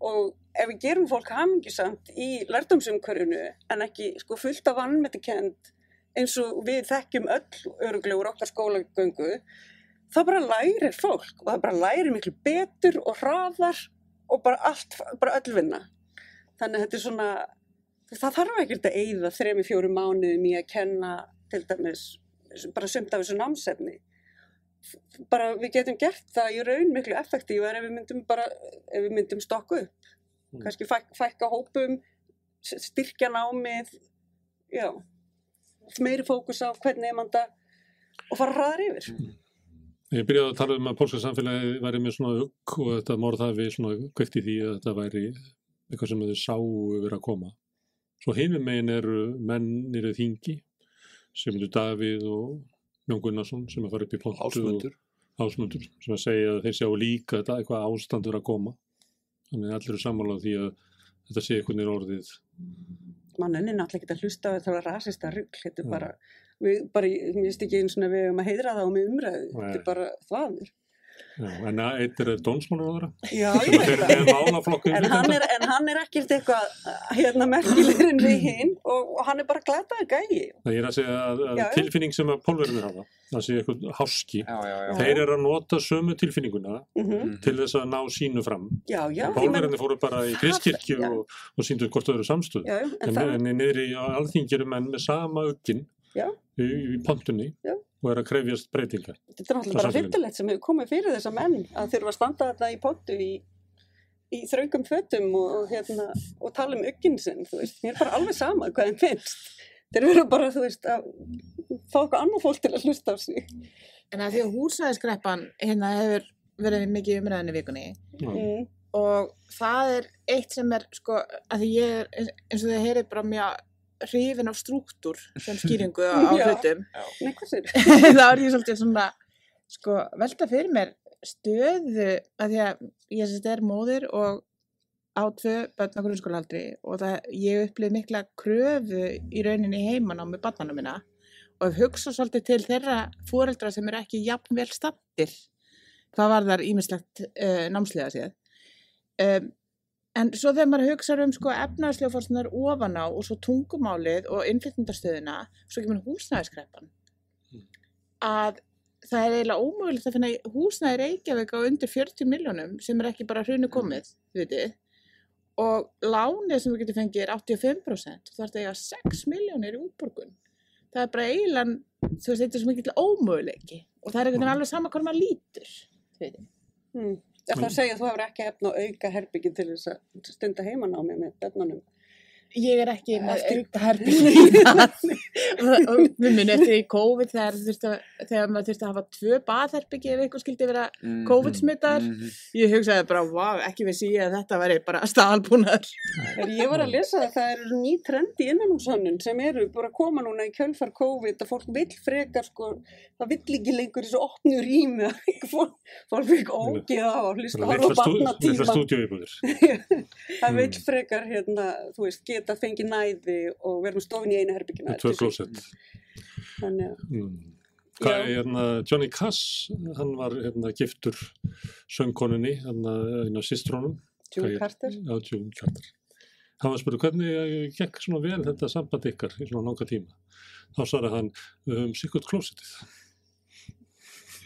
og ef við gerum fólk hamingisamt í lærdomsumkörjunu en ekki sko fullt af vannmetikend eins og við þekkjum öll öruglegur okkar skólagöngu þá bara lærir fólk og það bara lærir miklu betur og hraðar og bara allt, bara öll vinna. Þannig að þetta er svona það þarf ekkert að eyða þremi fjóru mánuðum í að kenna til dæmis bara sumt af þessu námsefni. Bara við getum gert það í raun miklu effektívar ef við myndum bara ef við myndum stokku Mm. kannski fæk, fækka hópum styrkja námið já meiri fókus á hvernig mann það og fara hraðar yfir Ég byrjaði að tala um að pólska samfélagi væri með svona hugg og þetta morð hafi svona kveikt í því að þetta væri eitthvað sem þau sáu vera að koma. Svo hinum megin eru menn nýrið þingi sem eru Davíð og Jón Gunnarsson sem að fara upp í pontu Ásmundur. sem að segja að þeir sjá líka þetta eitthvað ástand vera að koma. Þannig að allir eru sammála á því að þetta sé einhvern veginn orðið. Mann enni náttúrulega ekki að hlusta á þetta var rasista rugg þetta er bara, við, bara mér finnst ekki eins og við um að heidra það og með umræðu þetta er bara þvaður Já, en að eitt er dónsmálaráðara já, sem veit með málaflokku en hann er, en hann er ekkert eitthvað hérna merkilegir en við hinn og, og hann er bara glataður gæi Það er að segja að, að Já, tilfinning sem að pólverðinir hafa, það sé eitthvað háski, Já, þeir eru að nota sömu tilfinninguna mm Mhm. til þess að ná sínu fram. Pólverðinir fóru bara í Kristkirkju og, og síndu hvort þau eru samstöð. en En, það, en niðri á alþingiru menn með sama Já. í, í pontunni Já. Og er að krefjast breytingar. þetta er náttúrulega bara hryttilegt sem hefur komið fyrir þessa menn að þurfa að standa þarna í pottu í, í þröngum fötum og, og, hérna, og tala um ugginn sinn, þú veist, mér er bara alveg sama hvað þeim finnst. Þeir eru bara, þú veist, að fá eitthvað annað fólk til að hlusta á sig. En að því að húsnæðiskreppan hérna hefur verið mikið umræðinni vikunni. Mm. og það er eitt sem er sko, að því ég er eins- eins og þið heyrið bara mjög hrifin af struktúr sem skýringu á, hlutum. Þá er ég svolítið svona sko, velta fyrir mér stöðu að því að ég sérst er móðir og á tvö börn á grunnskólaldri og það, ég upplið mikla kröfu í rauninni heiman á með barnana minna og hef hugsað svolítið til þeirra fóreldra sem eru ekki jafn vel standir hvað var þar ímislegt uh, námslega séð um, en svo þegar maður hugsaður um sko efnaðslega fórstunar ofan á og svo tungumálið og innflytjandastöðuna svo kemur húsnæðiskreppan að það er eiginlega ómögulegt að finna húsnæði Reykjavík á undir 40 miljónum sem er ekki bara hrunu komið, þið veitir. Og lánið sem við getum fengið er 85%. Þú ert að eiga 6 miljónir í útborgun. Það er bara eiginlega, þú veist, þetta er svo mikið ómöguleiki. Og það er einhvern veginn alveg sama hvað maður lítur, þið veitir. Hmm. Það að segja að þú hefur ekki efna að auka herbyggi til þess að stunda heimanámi með bennunum? Ég er ekki með auka herbyggi. Og- og Við munum eftir í COVID þegar, þurfti að, þegar maður þurfti að hafa tvö baðherbyggi ef eitthvað skildi vera Mhm, COVID-smittar. mhm. Ég hugsaði bara, wow, ekki við síða að þetta væri bara staðalbúnar. Er ég var að lesa að það eru ný trendi innanúshönnun sem eru bara að koma núna í kjölfar COVID að fólk vill frekar sko, það vill ekki lengur í svo opnu rými fólk, fikk ógið á að hlusta á barnatíma. Það vill frekar hérna, þú veist, geta fengið næði og með stofin í einu herbyggina. Tvö klósett. Að, Mm. Hérna, Johnny Cass, hann var hérna, giftur söngkonunni, einu af systrónum. June Carter. Hann var spurður, hvernig eh, gekk svona vel þetta samband ykkar í svona langa tíma? Þá svaraði hann, um, sikkert klósettið.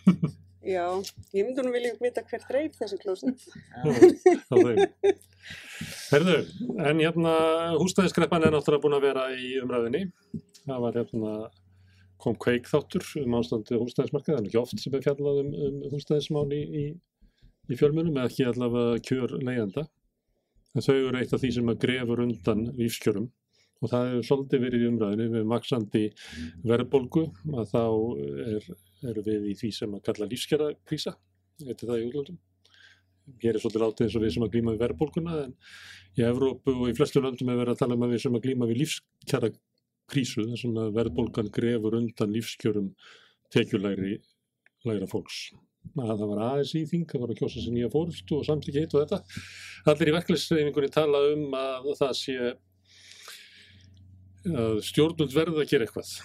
Já, ég myndi nú vilja vita hver dreif þessi klósett. Herðu, en hérna húsnæðiskreppan er náttúrulega búin að vera í umræðinni. Það var hérna, kom kveik þáttur um ástandi húsnæðismarkað, er ekki oft sem er fjallað um, um húsnæðismál í, í, í fjölmunum, eða ekki allavega kjör leiðenda. En þau eru eitt af því sem að grefur undan lífskjörum og það hefur svolítið verið í umræðinni við maksandi verðbólgu að þá er, eru við í því sem að kalla lífskjara eitthvað það í útlöndum hér er svolítið látið eins og við sem að glíma við verðbólguna en í Evrópu og í flestu löndum er verið að tala um að við sem að glíma við lífskjara krísu þar sem að verðbólgan grefur undan lífskjörum tekjulegri lægra fólks. Að það var aðeins í þing, það var að kjósa sér nýja fórstu og samtliki hitt og þetta. Allir í verklæsreifingunni tala um að það sé að stjórnund verða að gera eitthvað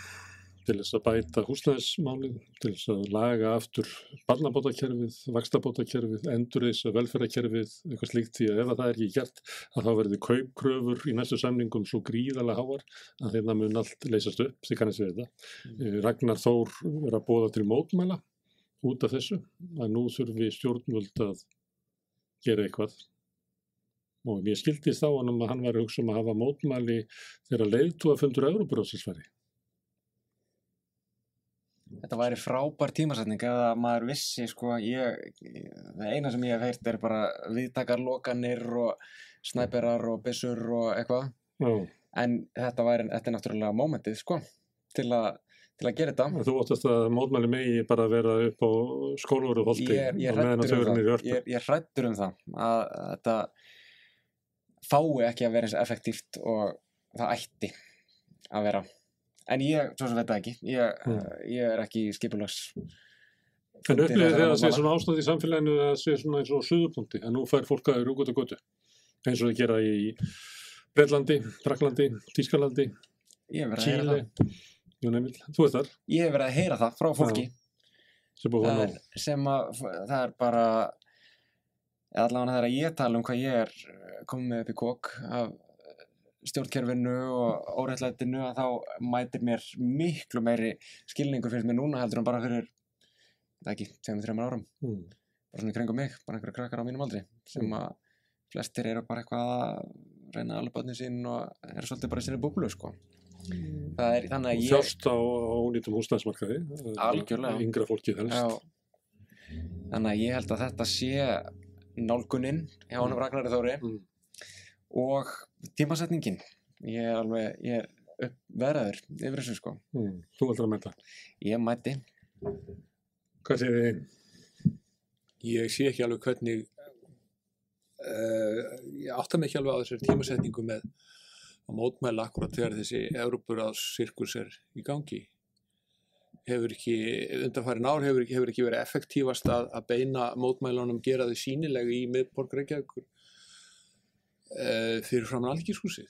til þess að bæta húsnæðismálið, til þess að laga aftur barnabótakerfið, vakstabótakerfið, endurreisa velferðarkerfið, eitthvað slíkt því að ef að það er ekki gert að þá verði kaupkröfur í næstu samningum svo gríðalega háar að þeirna mun allt leysast upp, þið kannast við þetta. Mm. Ragnar Þór er að bóða til mótmæla út af þessu, að nú þurfi stjórnvöld að gera eitthvað og mér skildist á hann að hann var að hugsa um að hafa mótmæli þegar leiðtúa fundur Európaróðsinsfæri. Þetta væri frábær tímasetning ef að maður vissi sko, ég, það eina sem ég hef heyrt er bara viðtakar lokanir og snæperar og byssur og eitthvað. Já, en þetta væri, þetta er náttúrulega mómentið sko, til að, til að gera þetta. Og þú óttast að mótmæli megi bara vera upp á skólveru holti ég er, ég er á meðan að þau um niður í örpu. ég, er- er hrættur um það að, að þetta fái ekki að vera eins effektíft og það ætti að vera en ég, svo sem það ekki ég, Mm. ég er ekki skipulags En þessara þegar það sé svona ástand í samfélaginu að það sé svona eins og suðupunkti, að nú fær fólk að rúgut og götu, eins og þau gera í Breitlandi, Fraklandi, Tískalandi, að það. Emil, þú veist þar, ég hef verið að heyra það frá fólki. Sem það að er, sem að það er bara allavega þegar ég tala um hvað ég er eh, komið upp í kók af stjórnkerfinu og órættlætinu að þá mætir mér miklu meiri skilningu fyrir mér núna heldur en bara fyrir það ekki, tveim, þreim árum Mm. bara svona kringum mig, bara einhverja krakkar á mínum aldri sem að flestir eru bara eitthvað að reyna alveg börnin sín og eru svolítið bara í sinni búblu sko. það er þannig Og að ég þjást á, ónýtum húsnæðismarkaði, Algjörlega. yngra fólkið helst. Þannig að ég held að þetta sé nálgunin hjá honum Ragnari Þóri Mm. Og tímasetningin ég er alveg, ég er uppverðaður yfir þessu sko Mm. Þú heldur að menta. ég mæti, Hvað segir þið? ég sé ekki alveg hvernig uh, ég átta mig ekki alveg á þessari tímasetningu með að mótmæla akkurat þegar þessi Európuráðs sirkus er í gangi hefur ekki, undanfærin ár hefur, ekki- hefur ekki verið effektífast að, að beina mótmælunum gera þau sínilega í miðborg Reykjavíkur uh, fyrir framan algjörskúsið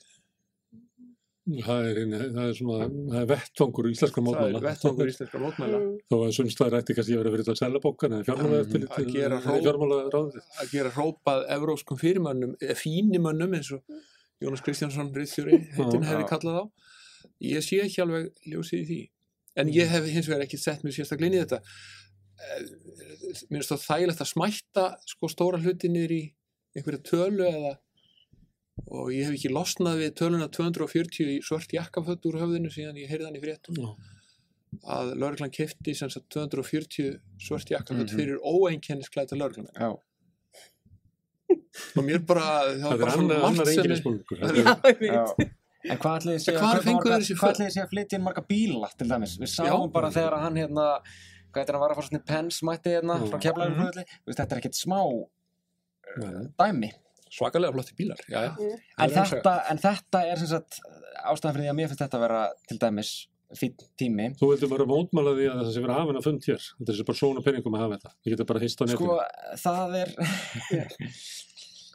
Það er, einu- það er svona, það er vettvangur íslenskar það mótmála. er vettvangur íslenskar mótmæla Mm. Þó að sumstaðar ætti kannski að vera eða Mm, að gera hró- fjármála ráðið. að gera hrópað evróskum fyrirmönnum, eða fínimönnum eins og Jónas Kristjánsson Ritstjóri heitin Já. hefði kallað á ég sé ekki alveg ljósið í því en ég hef hins vegar ekki sett mér sérstaklega inn í þetta mér finnst það þægilegt að smætta sko stóra hluti niður í einhverja tölu eða og ég hef ekki losnað við töluna 240 í svört jakkafött úr höfðinu síðan ég heyrði hann í fréttum Já. að lauruglan kefti sem sagt 240 svört jakkafött Mhm. fyrir óeinkennisklæta lauruglan Já. og mér bara það var bara svona margt sem er-. Já, ég veit. En hvað ætli þið sé En að að flytja inn marga bíla til dæmis? Við sáum Já. bara þegar að hann hérna, hvað heitir hann var að fara svona pens mætti hérna Já. frá keflaður mm Þetta er ekkert smá Nei. dæmi. Svakalega flotti bílar já, já. En þetta, en þetta er sem sagt ástæðan fyrir því að mér finnst þetta að vera til dæmis fínn tími. Þú vildur bara mótmála því að það sé verið að hafa hennar fund hér. Þetta er bara svona peningum að hafa þetta. Við getum bara hist á netinu. Sko, það er...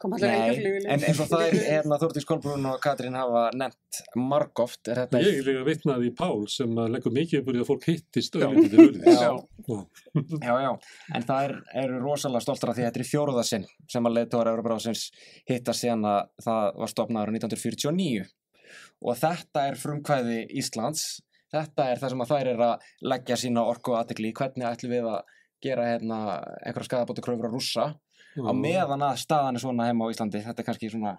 Kom allir enga flugvili. en eins og það er hérna Þórdís Kolbrún og Katrín hafa nefnt margóft er þetta Ég er líka vitnaði í Pál sem að leggur mikið upp úr því að fólk hittist. Já. Já, já, en það er, eru rosalega stoltar af því að þetta er í fjóruða sinn sem að leiðtóðar Európa-ráðsins hitta síðan að það var stopnaður 1949 og þetta er frumkvæði Íslands. Þetta er það sem að þær er að leggja sína orku aðtegli hvernig ætlum við að gera hérna einhverja skadabóta kröfur á rússa á meðan að staðan er svona heima á Íslandi þetta er kannski svona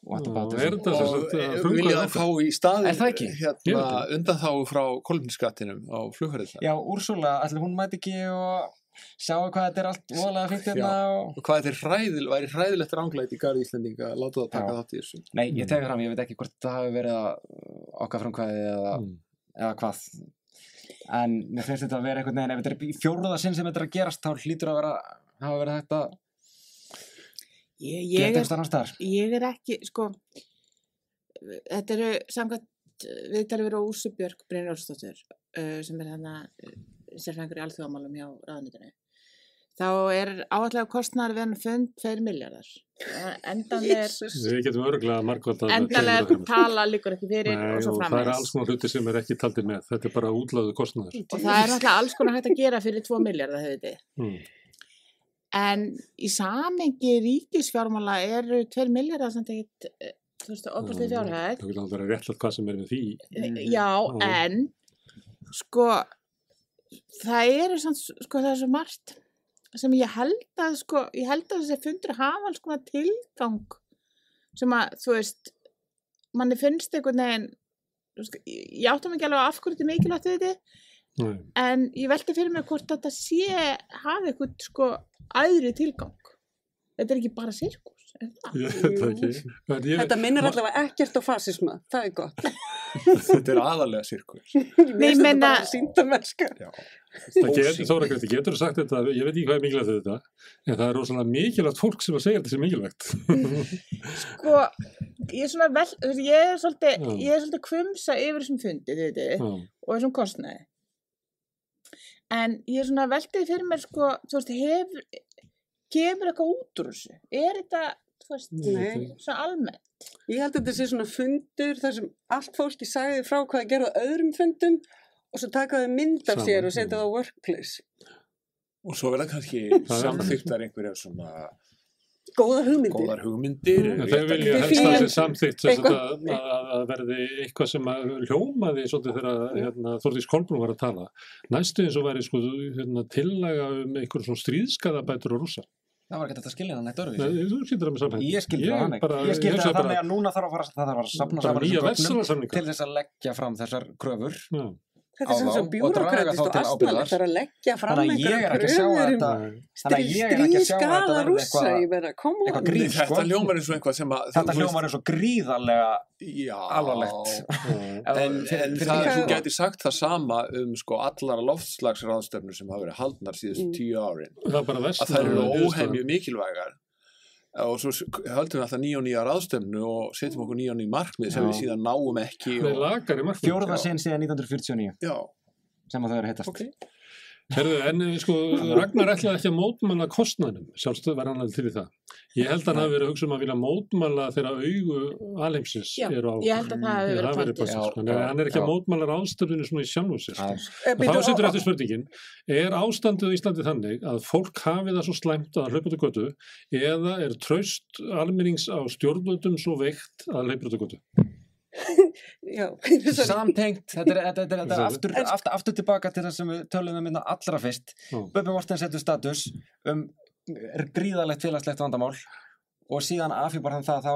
er og sagt, að eh, vilja okkar? fá í staðin Er það ekki? Ég hérna, undan þá frá kolumniskattinum á flughörðina Já, Úrsula, ætli hún mæti ekki og sjáu hvað þetta er allt voðalega fínt hérna og... og hvað þetta er hræðil, væri hræðilegt ranglæti í garði Íslendinga að láta það taka þátt í þessu. Nei, ég teki fram, ég veit ekki hvort það hafi verið að okkar frumkvæði eða, Mm. eða hvað. En mér finnst þetta að vera einhvern veginn ef þetta er í fjóruða sinn sem þetta er að gerast þá hlýtur að vera hafa verið hægt að Ég, geta ég, er, einhvers annars staðar ég er ekki, sko, þetta eru samkvæmt viðtalið verið á Úsu Björk Brynjólfsdóttur uh, sem er hérna uh, sérfængur í alþjóðamálum hjá ráðnýtinu. Þá er áallega kostnæður við hann fund 2 miljardar. Endanlega er, Jesus. Við getum örglega margvöld að endanlega tala líkur ekki fyrir Nei, og svo og það er alls konar hluti sem er ekki taldið með. Þetta er bara útláðu kostnæður. Og það er náttúrulega alls konar hægt að gera fyrir 2 miljardar, hefur þið. Mm. En í samengi ríkisfjármála eru 2 miljardar samt ekkert, eh, þú veist, opastið fjárhæð. Það vil aldrei réttlætt hvað sem er með því. Eh, Já, Já. en sko það eru samt, sko það er svo margt sem ég held að sko, ég held að þessi fundur hafa alls konar tilgang sem að, þú veist manni finnst einhvern veginn þú veist, ég áttum ekki alveg af hverju þetta er mikilvægt við þetta Nei. en ég velti fyrir mig hvort þetta sé hafi eitthvað sko æðri tilgang þetta er ekki bara sirkus er Þetta minnir allavega ekkert á fasisma, það er gott. þetta er aðalega sirkus þetta bara síndarmennska. Það getur, Þóra Kristi, getur þú sagt þetta, ég veit ekki hvað er mikilvægt við þetta, en það er rosalega mikilvægt fólk sem að segja þetta sem mikilvægt. sko, ég er svona vel, ég er svolítið, er kvumsa yfir þessum fundi, þið veitir, Já. og þessum kostnaði. En ég er svona veldið fyrir mér, sko, þú veist, hefur, kemur eitthvað út úr þessu? Er þetta, þú veist, svona almennt? Ég held að þetta sé svona fundur þar sem allt fólki sagði frá hvað að gera á öðrum fundum og svo taka þau mynd af sér og setja já. það á workplace. og svo verða kannski Það samþyktar einhverja svona Góða hugmyndir. góðar hugmyndir réttar- Þeir vilja helst að sem sagt eitthvað. að, að, að verði eitthvað sem að hljómaði svolítið þegar hérna, Þorðís Kolbrún var að tala. Næstu eins og væri sko hérna, tillaga um einhver svona stríðskaðabætur á rússa. það var ekki þetta að skilja hann eitt Nei, öðruvísi þú skildir það með samhæng. ég skildi það þannig bara, ég skildi það þannig að núna þarf að fara það að safna bara saman til þess að leggja fram þessar kröfur Já. Þetta er á sem svo og bjúrokratist og. Það er að leggja fram Þannig að ég er ekki að sjá kröfur um þannig að ég er ekki að sjá að þetta sko. hljómar eins og eitthvað sem að þetta hljómar er svo gríðarlega alvarlegt en, það, þú sko. gæti sagt það sama um sko allar loftslagsráðstöfnur sem hafa verið haldnar síðustu Mm. tíu árin Það bara að þær eru óhemju mikilvægar og svo höldum við alltaf nýja og nýja ráðstöfnu og setjum okkur nýja og nýja markmið sem Já. við síðan náum ekki og, lagari markmið. fjórða Já. sinn síðan 1949 já, sem að þau eru að hittast ok Herðu, en eh, sko, Ragnar ætlaði ekki að mótmæla kostnæðnum, sjálfstöð var hann alveg til í það. Ég held að hann hafi verið að hugsa um að vilja mótmæla þegar augu alheimsins eru á. ég held að sko. En hann er ekki að já. mótmæla ráðstöfninu svona í sjálfu sér. Sko. Eh, þá setur eftir spurningin, er ástandið í Íslandi þannig að fólk hafi það svo slæmt að hlaupa út á götu eða er traust almennings á stjórnvöldum svo veikt að hlaupa út á götu? Samtengt, þetta er, þetta, þetta, þetta er aftur, aftur, aftur tilbaka til það sem við töluðum um minna allra fyrst. Já. Bubbi Morten setur status um er gríðalegt félagslegt vandamál og síðan afhjúpar hann það þá,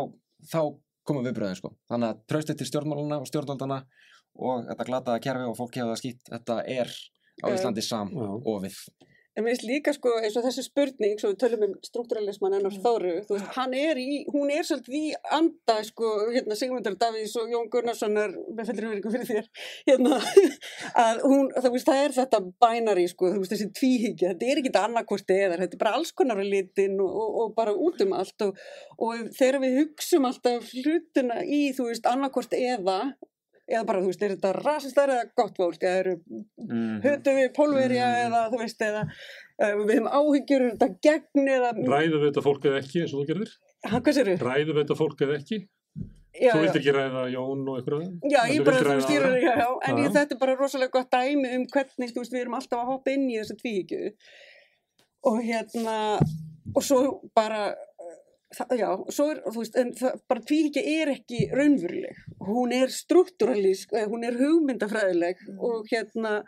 þá komum viðbröðin sko. Þannig að traustið til stjórnmáluna og stjórnvaldana og þetta glataða kerfi og fólk hefur það skýtt, þetta er á. Íslandi sam Já. ofið. En mér finnst líka sko eins og þessi spurning, svo við tölum um struktúralisman Mm. ennar Þóru, þú veist, hann er í, hún er svolítið í anda sko, hérna Sigmundur Davís og Jón Gunnarssonar, með fellur yfir fyrir þér, hérna, að hún, þú veist, það er þetta binary sko, þú veist, þessi tvíhyggja, þetta er ekki þetta annarkvort eðar, þetta er bara alls konar á litin og, og, og bara út um allt og, og þegar við hugsum alltaf hlutina í, þú veist, annarkvort eða, eða bara, þú veist, er þetta rasistar eða gott fólk, eða eru Mm. höfum við pólverja Mm. eða þú veist eða uh, við hefum áhyggjur þetta gegn eða Ræðum við þetta fólk eða ekki, eins og þú gerðir? ha, hvað sér við? Ræðum við þetta fólk eða ekki? Já, þú vilt ekki ræða Jón og eitthvað? Já, ég bara, þú aðra? já, já, en ég, þetta er bara rosalega gott dæmi um hvernig, þú veist, við erum alltaf að hoppa inn í þessa tvíhyggju og hérna, og svo bara, það, já, svo er, þú veist, en það, bara tvíhyggja er ekki raunveruleg, hún er struktúralísk, eh, hún er hugmyndafræðileg og hérna,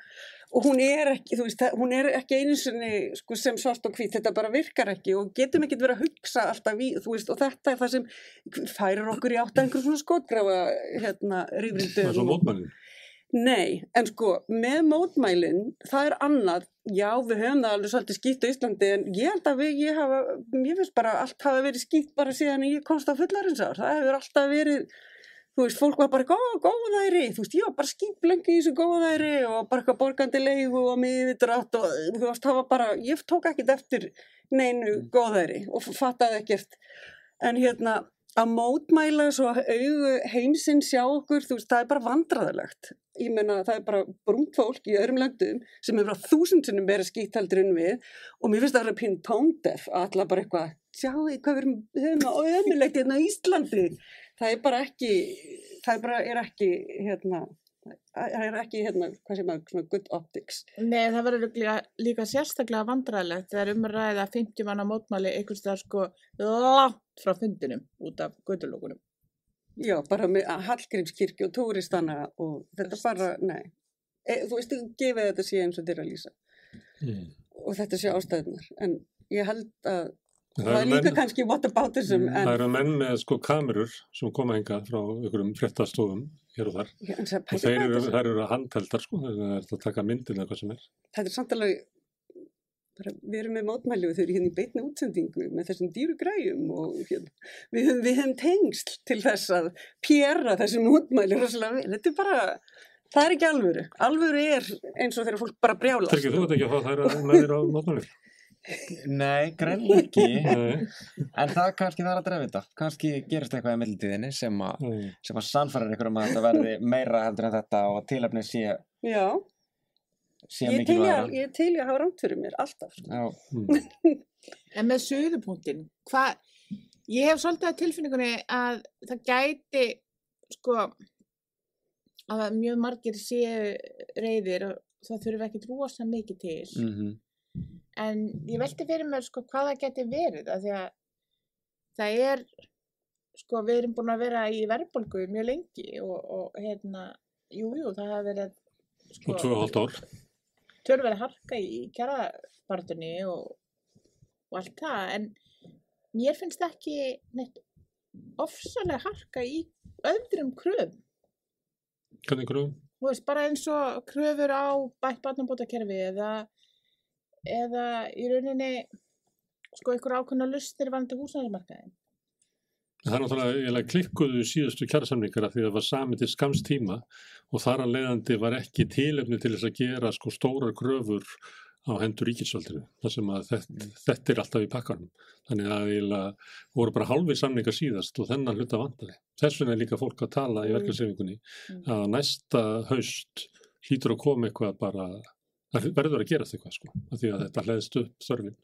og hún er ekki, þú veist, hún er ekki einu sinni sko, sem svart og hvít, þetta bara virkar ekki og getum ekki verið að hugsa alltaf í, þú veist, og þetta er það sem færir okkur í átt að einhver svona skotgrafa hérna, Það er svo rifrindum. Mótmælinn. Nei, en sko, með mótmælin, það er annað, já, við höfum það alveg svolítið skýtt á Íslandi, en ég held að við, ég hafa, ég finnst bara, allt hafa verið skýtt bara síðan ég komst á fullarinsár, það hefur alltaf verið, þú veist, fólk var bara, góð, góðæri, þú veist, ég var bara skýtlengi í þessu góðæri og bara eitthvað borgandi leigu og miðvitrátt og, þú veist, það var bara, ég tók ekkert eftir neinu góðæri og fattaði ekkert, en hérna, að mótmæla svo að augu heimsinn sjá okkur, þú veist, það er bara vandræðilegt. Ég meina, það er bara brúnt fólk í öðrum löndum sem hefur á þúsundsunum verið skýtt heldur en við og mér finnst það að vera pín tóndef að alla bara eitthvað, sjáu hvað við höfum að ömulegt hérna á Íslandi. Það er bara ekki, það er bara, er ekki, hérna, það er ekki, hérna, hvað sem maður, svona good optics. Nei, það verður líka, líka sérstaklega vandræðilegt þegar um að ræða 50 manna mótmæli einhvers það sko frá fundinum út af gödulókunum. Já, bara með Hallgrímskirkju og túristana og þetta bara, nei. E, þú veist, gefið þetta sé eins og þeirra lýsa. Mm. og þetta sé ástæðunar en ég held að Það það er líka menn- kannski whataboutism Mm, en, Það eru menn með sko kamerur sem koma enga frá einhverjum fréttastofum hér og þar Já, það, og þeir eru, þær eru handheldar sko, það er að taka myndin eða hvað sem er. þetta er samt alveg bara, við erum með mótmæli og þau eru hérna í beitni útsendingu með þessum dýru græjum og hérna, við, höfum- við hefum tengsl til þess að pjera þessum mótmæli rosalega vel, þetta er bara það er ekki alvöru, alvöru er eins og þegar fólk bara brjálast Þeir ekki, þú veit ekki að fá þær með þér á mótmælið. Nei, greinlega ekki. En það kannski það er að drefa þetta. Kannski gerist eitthvað í millitíðinni sem, sem að sannfæra ykkur um að þetta verði meira heldur en þetta og að tilefni sé, Já, sé ég til að, ég að hafa rámt fyrir mér, alltaf. Já, Mm. En með suðupunktin, hvað, ég hef svolítið að tilfinningunni að það gæti, sko, að mjög margir séu reyðir og það þurfi ekki trúa svo mikið til. mhm. En ég velti fyrir mér, sko, hvað það geti verið, af því að það er, sko, við erum búin að vera í verðbólgu mjög lengi og, og hérna, jú, jú, það hafa verið, sko, Og tvö hálft ár. Tölverið harka í kjarabartunni og, og allt það en mér finnst ekki neitt ofsalega harka í öðrum kröfum Hvernig gröðum? þú veist, bara eins og kröfur á bætt barnabótakerfi eða eða í rauninni sko einhver ákveðna lustir vandi húsnæðismarkaðin Það er náttúrulega klikkuðu síðustu kjærasamningar af því að það var sami til skams tíma og þar að leiðandi var ekki tilefni til þess að gera sko stórar kröfur á hendur ríkisvaldinu þar sem að þetta, þetta er alltaf í pakkanum. Þannig að eiginlega voru bara hálfið samningar síðast og þennan hluta vandaði. Þess vegna er líka fólk að tala í Mm. verkefsefingunni Mm. að næsta haust hlýtur að koma eitthvað bara, það verður að gerast eitthvað sko, því að þetta hlæðist upp þörfin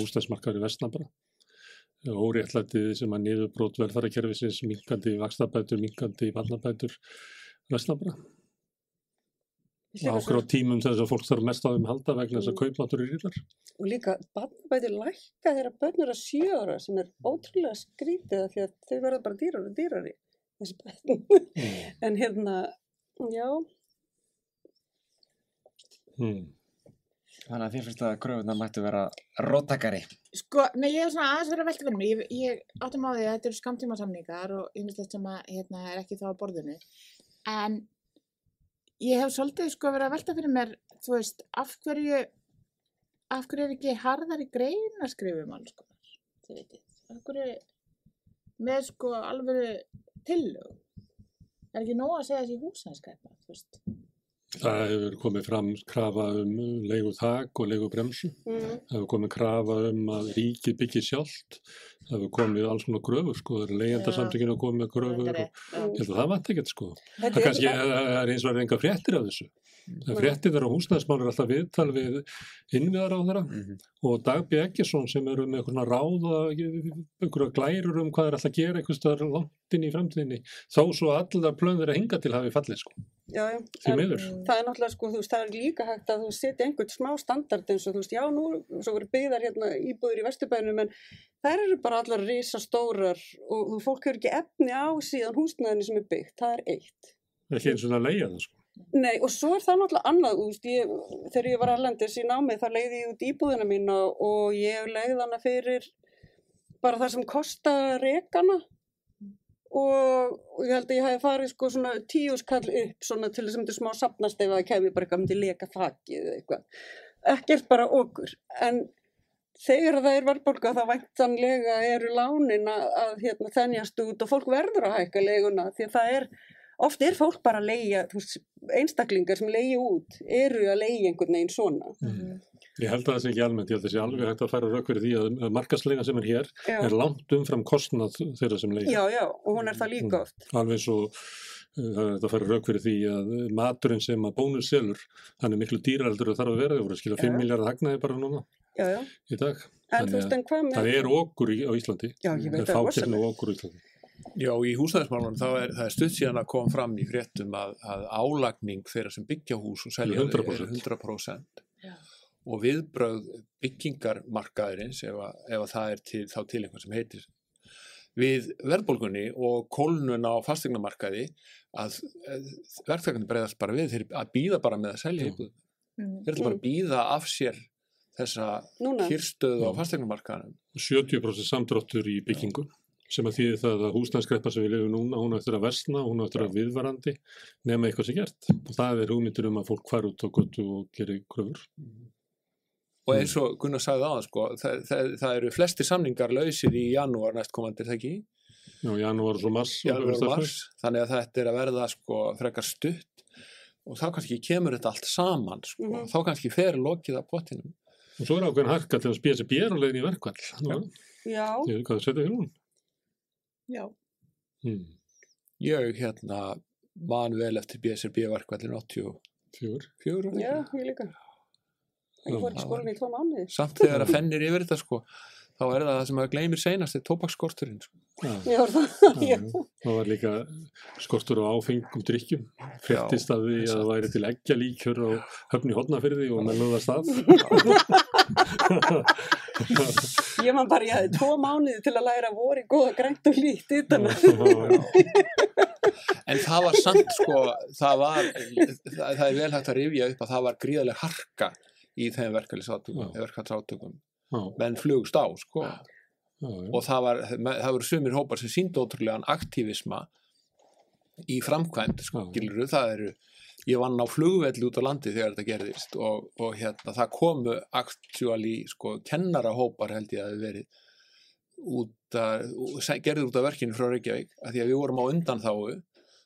hústæðsmarkaður í vestna bara óréttlætið sem að niðurbrót velfærakerfisins, minkandi vakstabætur, minkandi barnabætur, vesna bara. Ákveð á tímum þess að fólk þarf mest á þeim halda vegna þess að kaupmáttur er ríðar. og líka barnabæti lækka þegar börn eru að sjö ára sem er ótrúlega skrítið af því að þau verða bara dýrari og dýrari þessi bætt. Mm. en hérna, já, Mm. Þannig að þér finnst að kröfunar mættu vera róttakari. Sko, nei, ég hef svona aðeins verið að velta fyrir mig. Ég, ég áttum á því að þetta eru skamtíma samningar og þetta sem að, hérna, er ekki þá á borðinu. En ég hef svolítið sko verið að velta fyrir mér, þú veist, af hverju, af hverju er ekki harðari grein að skrifa um alls konar, þið veitir. Af hverju, með sko alvöru tillög. Það er ekki nóg að segja þessi húsnæðskæpa, þú veist. Það hefur komið fram krafa um leigu þak og leigu bremsu. mm, Það hefur komið krafa um að ríkið byggja sjálft. Það hefur komið alls svona gröfur, sko. Það er leigjandarsamtökinu að koma með gröfur. Það Og, ég held að það vant ekkert, sko. Það, kannski, er, það er eins og er enga fréttir af þessu. Það Nei. fréttir þeirra húsnæðismál er alltaf viðtal við innviðar á þeirra Mhm. og Dagby Eggesson sem eru með eitthvað svona ráða, einhverja glærur um hvað er alltaf að gera einhvers staðar langt inn í framtíðinni þó svo allar plön þeirra hinga til hafi fallið sko, já, já. það er náttúrulega sko, þú veist, það er líka hægt að þú setja einhvern smá standard eins og þú veist, já, nú, svo voru byggðar hérna íbúður í Vesturbænum, en þær eru bara allar risastórar og þú- fólk hefur ekki efni á síðan húsnæðinni sem er byggt, það er eitt. Ekki eins og það leiða það sko. Nei, og svo er það náttúrulega annað, þú veist, ég, þegar ég var erlendis í námið, þá leiði ég út íbúðina mína og ég leiði hana fyrir bara það sem kosta rekana og, og ég held að ég hef farið sko svona tíu skall upp svona til þess að myndi smá sapnast ef það kemur bara eitthvað myndi leka þakið eða eitthvað. Ekkert bara okkur, en þegar það er verðbólga þá væntanlega eru lánin að, að hérna, þennjast út og fólk verður að hækka leguna því að það er, oft er fólk bara að leigja, þú veist, einstaklingar sem leigja út eru að leigja einhvern veginn svona. Mm. Ég held að það sé ekki almennt, ég held að það sé alveg hægt að færa rauk fyrir því að markasleina sem er hér Já, er langt umfram kostnað þeirra sem leigja. já, já, og hún er það líka oft. Alveg svo uh, það er hægt að færa rauk fyrir því að maturinn sem að bónus selur, hann er miklu dýraldur og þarf að vera, það voru að skila 5 Já. miljardar hagnaði bara núna Já, já, í dag. en þú veist, en hvað með... Það er okkur í, á Íslandi. Já, ég veit Það er það rosalega. og okkur á Íslandi. Já, í húsnæðismálunum þá er það er stutt síðan að koma fram í fréttum að, að álagning þeirra sem byggja hús og selja þau 100%. er 100% Já. Og viðbröð byggingarmarkaðurins ef, að, ef að það er til, þá til einhver sem heitir við verðbólgunni og kólnun á fastegnamarkaði að verðtækandi breyðast bara við þeir að býða bara með að selja Mhm. þeir ætla bara að býða af sér þessa Núna, kyrstöðu á Já. fastegnamarkaðanum 70% samdráttur í byggingu sem að þýði það að húsnæðskreppa sem við lifum núna, hún á eftir að versna, hún á eftir að viðvarandi nema eitthvað sem gert. Og það er hugmyndir um að fólk fara út á götu og gerir kröfur. Og eins og Gunnar sagði það sko, það, það, það eru flesti samningar lausir í janúar næstkomandi er það ekki? Já, janúar og mars. janúar og er mars, þannig að þetta er að verða sko frekar stutt og þá kannski kemur þetta allt saman sko, Mhm. þá kannski fer lokið af pottinum Og svo er ákveðin harka til að spila sér leiðin í verkvall. Nú, já, Ég hvað það setja fyrir hún. Já. Hmm. ég hérna man vel eftir BSRB verkvallin 84 Fjögur. já, ég líka. Ég fór í skólan í tvo mánuði. samt þegar að fennir yfir þetta sko þá er það það sem að gleymir seinast er tóbakskorturinn sko. Já, Já, það, það var líka skortur á áfengum drikkjum. Fréttist að því að það væri til eggja líkjör á höfni hodnafyrði og menn lögða stað. Ég man bara, ég hafði tvo mánuði til að læra voru góða grænt og lít utan að. en það var samt sko það var, það, það er vel hægt að rifja upp að það var gríðarlega harka í þeim Já. Já, menn flugst á sko já, já. og það, var, það voru sumir hópar sem síndu ótrúlegan aktívisma í framkvæmt Já. skiluru, það eru ég vann á flugvelli út á landi þegar þetta gerðist og, og hérna, það komu actually, sko, kennarahópar held ég að það verið út að, gerður út af verkinu frá Reykjavík, að því að við vorum á undan þáu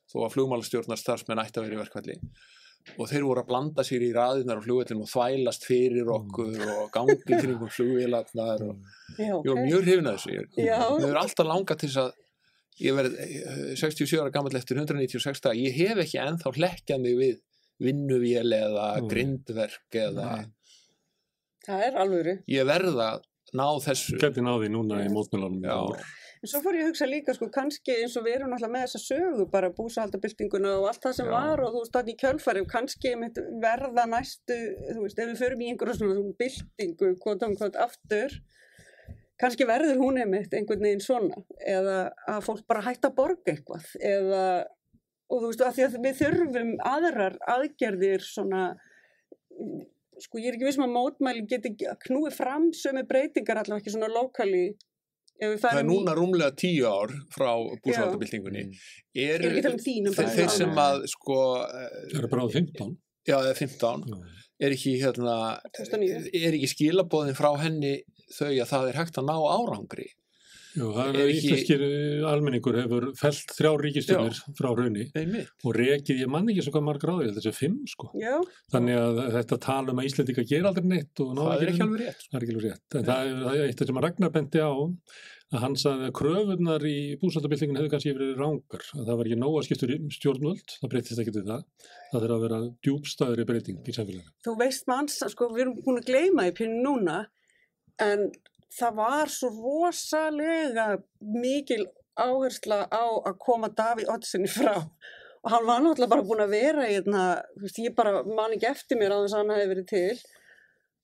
þó að flugmálastjórnar starfsmenn ætti að vera í verkvalli og þeir voru að blanda sér í raðinar á flugvellinu og þvælast fyrir okkur og gangi kringum flugvélarnar og ég var ok. mjög hrifin að þessu ég, er alltaf langað til þess að ég verið eh, 67 ára gammal eftir 196 dag, ég hef ekki ennþá hlekkjað mig við vinnuvél eða Mm. grindverk eða Nei. Það er alvöru. ég verða að ná þessu Gæti náði núna í mótmjölanum. Já. En svo fór ég að hugsa líka, sko, kannski eins og við erum náttúrulega með þessa sögu, bara búsahaldabildinguna og allt það sem Já. var og þú veist, þannig í kjölfæri, kannski verða næstu, þú veist, ef við förum í einhverja svona bildingu, hvað þá hvað aftur, kannski verður hún einmitt einhvern veginn svona. Eða að fólk bara hætta að borga eitthvað. Eða, og þú veist, að því að við þurfum aðrar aðgerðir svona sko ég er ekki viss um að mótmæli geti knúið fram sömu breytingar allavega ekki svona lokali Það er núna rúmlega tíu ár frá búsáldabildingunni. Ég Er, er um þínum þeir, þeir sem að, sko, Það eru bara á 15. já, eða 15, Já. er ekki, hérna, 2009. er ekki skilabóðin frá henni þau að það er hægt að ná árangri. Jú, það Er er ekki- íslenskir eh, almenningur hefur felt þrjá ríkistjónir frá raunni og rekið, ég man ekki svo hvað margra áður, þessi fimm sko. Já, Þannig að þetta tala um að Íslendinga gera aldrei neitt og Það er ekki alveg rétt. sko. Það er ekki alveg rétt. En það er, það er eitt sem að Ragnar bendi á að sagði að kröfunar í búsaldabildingun hefur kannski verið rángar. Að það var ekki nóga skiptur stjórnvöld, það breytist ekki til það. Það þurfa að vera djúbstæðri breyting í samfélaginu. þú veist manns, sko, við erum búin að gleyma því pínu núna, en það var svo rosalega mikil áhersla á að koma Davíð Oddssoni frá. Og hann var náttúrulega bara búin að vera hérna, veist, ég bara man ekki eftir mér á þess að hann hefði verið til.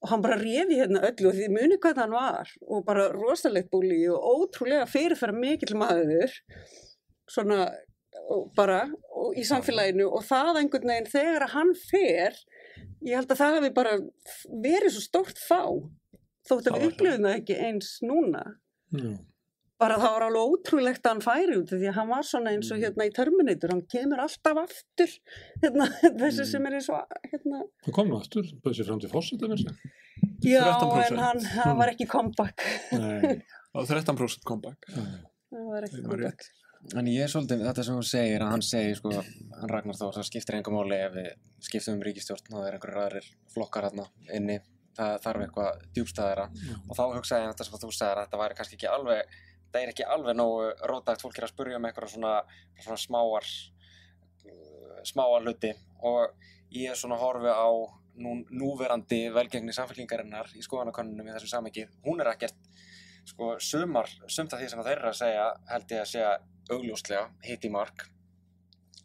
Og hann bara refi hérna öllu og því muni hvað hann var. Og bara rosalegt búli og ótrúlega fyrirfæra mikill maður. Svona og bara og í samfélaginu. Og það einhvern veginn þegar að hann fer ég held að það hefði bara verið svo stórt fá þótt að Það við var upplifum það ekki eins núna Já. bara það var alveg ótrúlegt að hann færi út því að hann var svona eins og Mm. hérna í Terminator hann kemur alltaf aftur hérna, þessi Mm. sem er eins og hérna, Það kom nú aftur, bauð sér fram til fórseta með sér. já 13%. en hann, hann var ekki comeback Nei. Og 13% comeback. hann var ekki Það comeback En ég er svolítið, þetta sem hún segir, að hann segir, sko, hann Ragnar Þór, það skiptir engum máli ef við skiptum um ríkistjórn og það er einhverjir aðrir flokkar hérna inni, það þarf eitthvað djúbstæðara. Og þá hugsaði ég þetta sem þú segir, að þetta væri kannski ekki alveg, það er ekki alveg nógu rótægt, fólk er að spurja um eitthvað svona, svona smáar, uh, smáar hluti og ég er svona að horfi á nú, núverandi velgengni samfélkingarinnar í skoðanakönnunum í þessu samengi, hún er ekkert, sko, sumar, sumt af því sem þeir eru að segja, held ég að segja augljóslega, hitt í mark.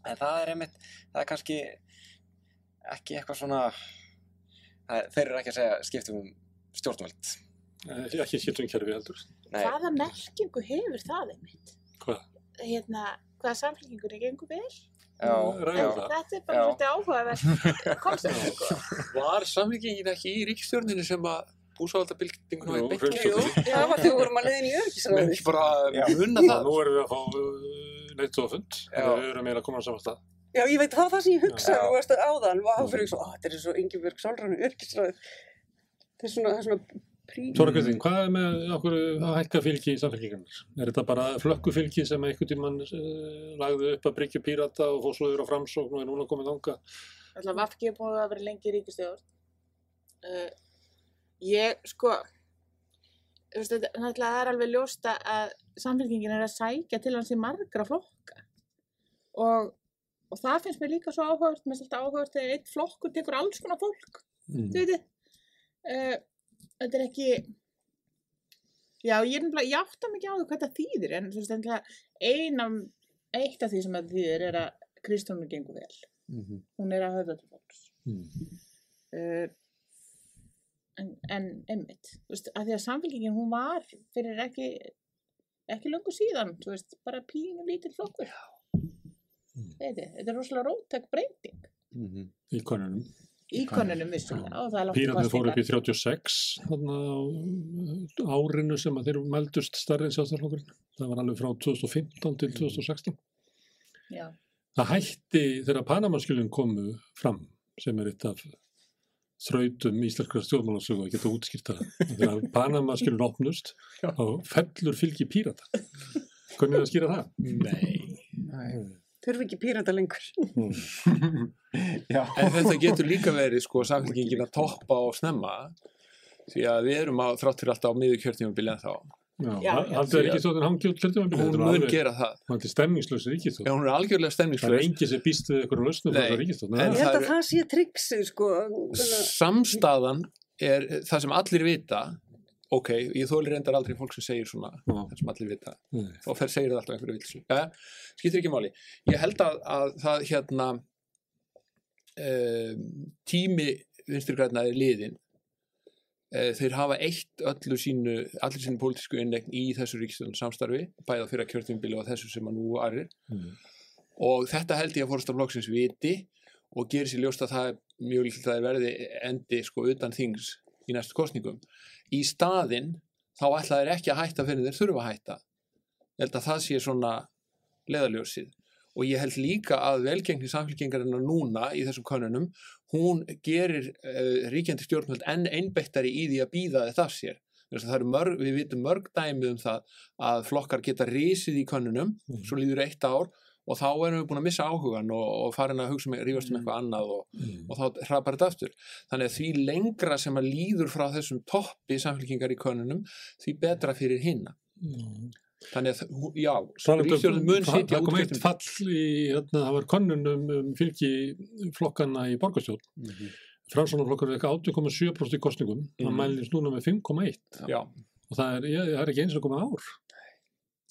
En það er einmitt, það er kannski ekki eitthvað svona, það, þeir eru ekki að segja skiptum um stjórnvöld. Ekki skiptum kerfi heldur. Nei, Hvaða merkingu hefur það einmitt? Hvað? Hérna, hvaða samfélkingur er gengur vel? já, Ræðum já, það. Þetta er bara áhugavert koncept, sko. Var samfélkingin ekki í ríkistjórninu sem að búsáldabildingun Jú, var hreinstu- Jú, það var þegar við vorum að leiðin í Með örgisráði ekki bara munna Og það. nú erum við að fá uh, leiðtofund. Já. Við erum meira að koma saman stað. Já, ég veit það var það sem ég hugsaði, Já. þú veist, áðan, vá, fyrir ég svo, "Á, þetta er svo Ingeborg Sólrán og örgisráð. Það er svona, það er svona prí... Tóra Kristín, hvað er með okkur að hækka fylgi í samfélkingarnar? Er þetta bara flökku fylgi sem einhvern tímann uh, lagði upp að bryggja pírata og yfir á framsókn og er núna komið þanga? Alltaf Vafki er búin að vera lengi í ríkistjórn. Uh, ég, sko, það er alveg ljósta að samfélkingin er að sækja til hans í margra flokka. Og, og það finnst mér líka svo áhugavert, mér finnst alltaf áhugavert þegar eitt flokkur tekur alls konar fólk, Mm. þú veitir. Uh, þetta er ekki, já, ég er nefnilega, ég átta mikið á því hvað það þýðir, en þú veist, endilega, ein af, eitt af því sem það þýðir er að Kristjónu gengur vel. Mhm. Hún er að höfða til fólks. Mm. uh, en, en einmitt, þú veist, að því að samfélkingin hún var fyrir ekki ekki löngu síðan, þú veist, bara pínu lítil flokkur Þetta, þetta er rosalega rótæk breyting Mhm. Í konunum. í konunum vissulega og það er langt í Píratnir fóru upp í kosningar. 36 þarna á uh, árinu sem að þeir meldust stærri en sjálfstæðarflokkurinn. Það var alveg frá 2015 til 2016. Já, Það hætti þegar Panamaskjölinn komu fram sem er eitt af þrautum íslenskra stjórnmálasögu að geta útskýrt það. Þegar Panamaskjölinn opnust og fellur fylgi pírata. Hvernig er það að skýra það? Nei. Þurfi ekki pírata lengur. já. En þetta getur líka verið sko samfélkingin að toppa og snemma því að við erum á þrátt fyrir alltaf á miður kjörtímabili en þá. Já, Já, já. haldið er ekki stóðin hangi út kjörtímabilið. Hún mun gera það. Það er stemningslösi Já, ríkistóð. hún er algjörlega Það er stemningslaus. engi sem býst við einhverju lausnum frá Nei, þessar ríkistóð. en Ég það held að það sé tryggsið, sko. Að- Samstaðan er það sem allir vita ok, ég þóli reyndar aldrei fólk sem segir svona það sem allir vita. Þá fer segir það alltaf einhverju vilsu ja, skiptir ekki máli. Ég held að, að það hérna um, tími vinstri græna er liðin eh, þeir hafa eitt öllu sínu, allir sínu pólitísku innlegn í þessu ríkistjórn samstarfi, bæða fyrir að kjörtjumbili og þessu sem að nú aðrir. Mm. og þetta held ég að fórsta flokksins viti og gerir sér ljóst að það er mjög líkt að það verði endi sko utan þings í næstu kostningum. Í staðinn þá ætla þeir ekki að hætta fyrir þeir þurfa að hætta. Ég held að það sé svona leðaljósið og ég held líka að velgengni samfélkingarinnar núna í þessum konunum hún gerir uh, ríkjandi stjórnvöld enn einbettari í því að býða þetta af sér. Mörg, við vitum mörg dæmi um það að flokkar geta risið í konunum, Mhm. svo líður eitt ár og þá erum við búin að missa áhugan og, og farin að hugsa með, rífast um eitthvað annað og, Mm. og þá hrapar þetta aftur. Þannig að því lengra sem að líður frá þessum toppi samfélkingar í konunum, því betra fyrir hinna. Mm. Þannig að, já, um- ríkstjórnin mun sitja Það kom eitt út fall í, hérna, það var könnun um, um fylgi flokkana í borgarstjórn. Mhm. Framsvonarflokkur er eitthvað 8,7% í kostningum. Það Mhm. mælist núna með 5,1 Já, og það er, ég, það er ekki eins og komið ár.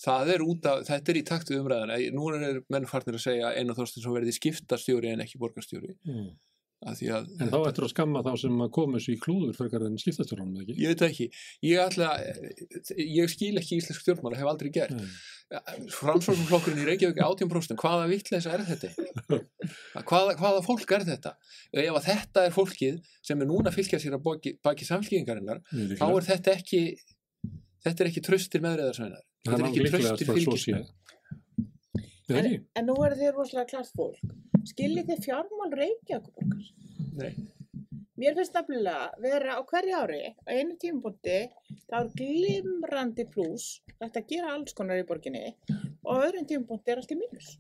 Það er út af, þetta er í takt við umræðina. Nú er menn farnir að segja einu þorstins verði skiptastjóri en ekki borgarstjóri. Mm. Því að, En þá ættir að skamma þá sem að koma þessu í klúður frekar en skiptastjórnum, ekki? ég veit það ekki, ég ætla, ég skil ekki íslensk stjórnmála, hef aldrei gert. Nei. Framsóknarflokkurinn í Reykjavík er 18% hvaða vitleisa er þetta hvaða, hvaða fólk er þetta ef að þetta er fólkið sem er núna að fylgja sér að baki, baki samfélkingarinnar þá er þetta ekki þetta er ekki tröstir meðreðarsveinar Það þetta er er ekki að sé. fylgismenn En, en nú eru þið rosalega klart fólk. Skiljið þið fjármál Reykjavíkuborgar? Nei. Mér finnst nefnilega vera á hverju ári, á einu tímapunkti, þá er glimrandi pluss, þetta gera alls konar í borginni, og á öðrum tímapunkti er allt í mínus.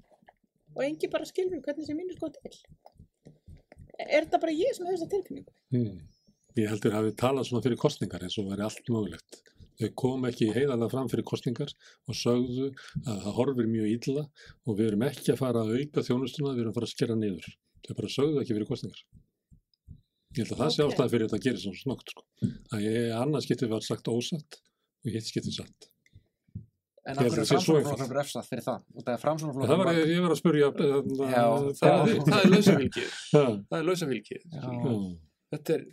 Og engi bara skilur hvernig þessi mínus góð til. Er þetta bara ég sem hefur þessa tilfinningu? Hmm. Ég heldur að hafi talað svona fyrir kostningar eins og væri allt mögulegt. Þau kom ekki heiðarlega fram fyrir kostningar og sögðu að það horfir mjög illa og við erum ekki að fara að auka þjónustuna, við erum að fara að skera niður. Þau bara sögðu ekki fyrir kostningar. Ég held að það sé Ok. ástæði fyrir þetta að gera svona snögt. Sko. Að ég, annars getið var sagt ósatt og hitt getið satt. En Ég af hverju það sé framsóknarflokkur refsað fyrir það? Það er Það var, ég var að spurja Já, það, þið. það er lausafylgið það er lausafylgið þetta, er,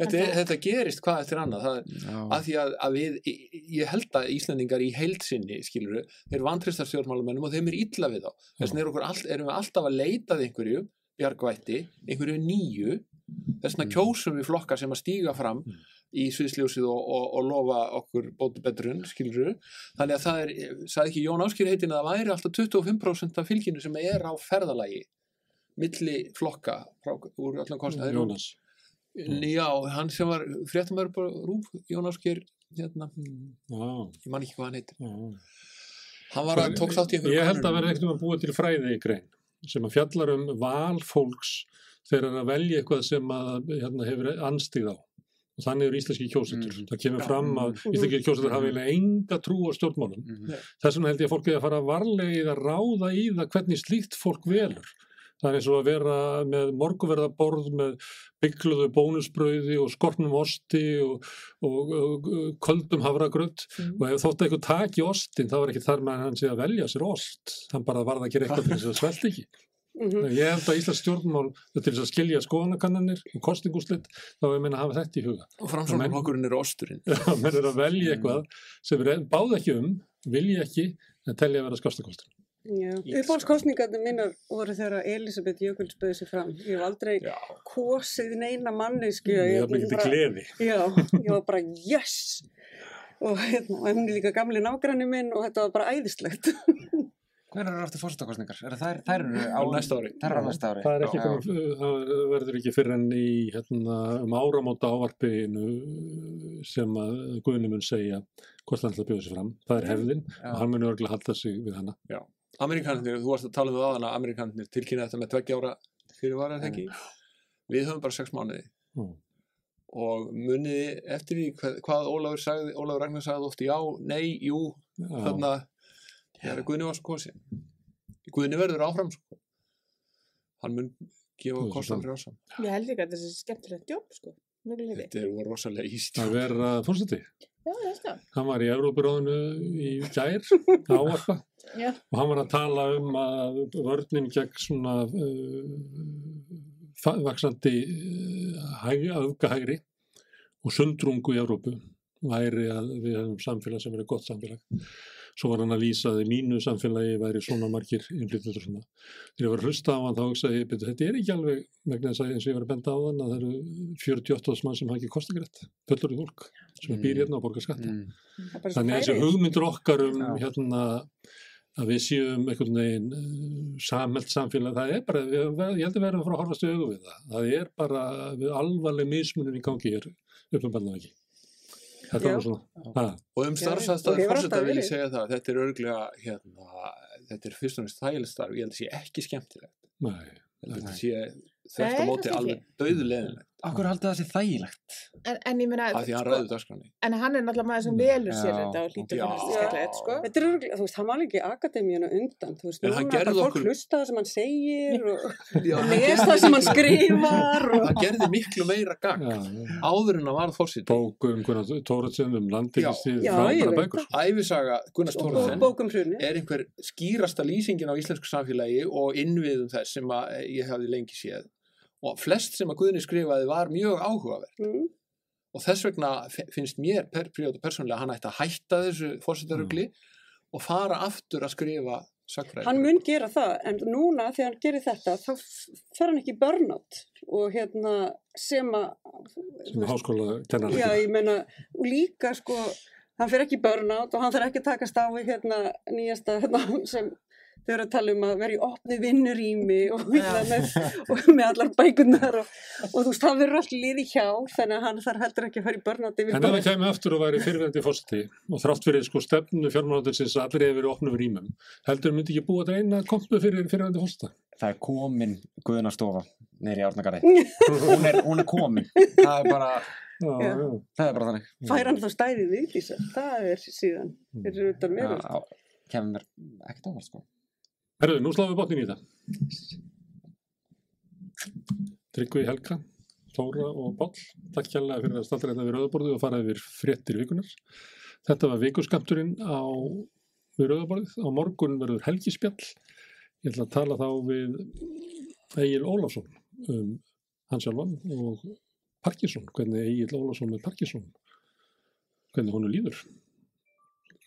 þetta, er, þetta gerist hvað eftir annað. Að því að, að við, ég held að Íslandingar í heildsinni, skilur þeir vantristar stjórnmálamennum og þeim er illa við þá. Þess vegna er all, erum við alltaf að leitað einhverju bjargvætti, einhverju nýju. Þess vegna Mm. kjósum við flokka sem að stíga fram Mm. í sviðsljósið og, og, og lofa okkur bóti betrun, skilur þannig að það er, sagði ekki Jón Áskir heitin að það væri alltaf 25% af fylginu sem er á ferðalagi milli flokka frá, úr allan kostnaði Jónas. Já, hann sem var fréttamöður bara rúf, Jón Ásker hérna, Já, ég man ekki hvað hann heitir já. hann var að tók þátt í einhverju Ég held að vera ekkert um að búa til fræði í grein sem að fjallar um val fólks þegar það er að velja eitthvað sem að hérna, hefur anstíð á. Og þannig eru íslenski kjósendur. Mm. Það kemur fram að íslenski kjósendur hafa eiginlega enga trú á stjórnmálum. Mhm. Þess vegna held ég að fólk eigi að fara varlega í að ráða í það hvernig slíkt fólk velur. Það er eins og að vera með morguverðaborð með byggluðu bónusbrauði og skortnum osti og, og, og, og köldum havragrödd Mm. og ef þótt eitthvað taki ostin þá er ekki þar með sé að velja sér ost. Hann bara varða að gera eitthvað til þess að svelta ekki. Mhm. ég held að Íslands stjórnmál til þess að skilja skoðanakannanir og kostingúslit þá er meina að hafa þetta í huga. Og framsóknarflokkurinn er osturinn. Menn er að velja eitthvað sem er báð ekki um vilja ekki en telja að vera skostakostur Já, uppáhaldskostningarnir mínar voru þegar Elisabeth Jökuls bauði sig fram. Ég hef aldrei Já. kosið neina mannesku. ég hef Ég Já, ég var bara yes! Og hérna, hún er líka gamli nágranni minn og þetta var bara æðislegt. Hver eru aftur fórsetakostningar? Er þær, þær eru á næsta ári Þær eru á næsta ári. það er ekki Já. komið, það verður ekki fyrir enn í hérna, um áramóta ávarpinu sem að Guðni mun segja hvort hann ætla að bjóða sig fram það er hefðin Já. og hann mun örgulega halda sig við hana Amerikanir, þú varst að tala um það aðan að Amerikanir tilkynna þetta með tveggja ára fyrirvara er það ekki? Við höfum bara sex mánuði. Mm. og muniði eftir því hvað, hvað Ólafur sagði, Ólafur Ragnar sagði oft já, nei, jú, Já. þarna þegar Guðni var svo kosin Guðni verður áfram sko. hann mun gefa kostan fyrir ásam Ég held líka að þetta er skemmtilegt jobb, sko. Þetta er rosalega íst að vera fórseti Já, hann var í Evrópuráðinu í gær ávarpa Já. og hann var að tala um að vörnin gegn svona uh, fa- vaxandi uh, og sundrungu í Európu væri að við hefum samfélag sem er gott samfélag. Svo var hann að lýsa að í mínu samfélagi væri svona margir innflytjendur svona. Þegar ég var að hlusta á hann þá hugsaði ég, "Bíddu, þetta er ekki alveg vegna þess að eins og ég var að benda á þann að það eru 48 mann sem hafa ekki kostagrætt, fullur í fólk sem Mm. býr hérna og borgar skatta. Mm. Er Þannig að þessi hugmyndur okkar um Já. hérna að við séum einhvern veginn uh, samhelt samfélag, það er bara, ég held að við erum að fara að horfast við það. Það er bara við alvarleg mismunum í gangi hér uppum ekki. Þetta Já. var svona, ha, Og um starfsastæði fórseta vil ég segja það að þetta er örglega hérna, þetta er fyrst og næst þægilegt starf, ég held að sé ekki skemmtilegt. nei. Ég held að Nei. þetta sé á móti alveg döðleðinlegt Akkur haldið það sé þægilegt? En, en ég meina, af því að hann ræður dagskráni. en hann er náttúrulega maður sem velur sér Já. þetta og hlýtur Já. að finnast skemmtilegt, sko. Þetta er örgulega, þú veist, hann var í akademíuna undan, þú veist, En hann núna er bara fólk hlusta það sem hann segir og hann gerði það sem hann skrifar og... Hann gerði miklu meira gagn Já, áður en hann varð fórseti. bókum Gunnar Tóratsen um landingistíð, ég frábæra veit bækur. Æfisaga Gunnars og flest sem að Guðni skrifaði var mjög áhugaverð. Mm. Og þess vegna fi- finnst mér per, príóta persónulega hann ætti að hætta þessu fórsetarugli og fara aftur að skrifa sagfræði. Hann mun gera það, en núna þegar hann gerir þetta, þá fer hann ekki í burnout og hérna sem að, sem háskóla kennar já, ég meina, og líka sko, hann fer ekki í burnout og hann þarf ekki að takast á við hérna nýjasta, hérna, sem þau eru að tala um að vera í opni vinnurými og, með, og með allar bækunar og, og þú veist, það verður allt liði hjá, þannig að hann þarf heldur ekki að fara í yfir En ef það kemur aftur og væri fyrirvændi fórseti og þrátt fyrir sko stefnu fjármálandarsins að allir hefur verið opnum rýmum, heldur myndi ekki búa að reyna kompu fyrir fyrirvændi fórseta? Það er komin Guðnastofa neyri í Árnagarði. hún, er, hún er komin. Það er bara, Já, Já. það er bara þannig. fær hann þá stæðið viðlýsa, það er síðan, fyrir utan Já, verið. á- kemur ekkert óvart, sko. Herðu, nú sláum við botnin í þetta. Tryggvi Helga, Tóra og Báll, takk kjærlega fyrir að staldra þetta við rauðaborðið og fara yfir fréttir vikunar. Þetta var vikuskamturinn á við rauðaborðið. Á morgun verður helgispjall. Ég ætla að tala þá við Egil Ólafsson um hans sjálfan og Parkinson, hvernig Egil Ólafsson með Parkinson, hvernig honu líður.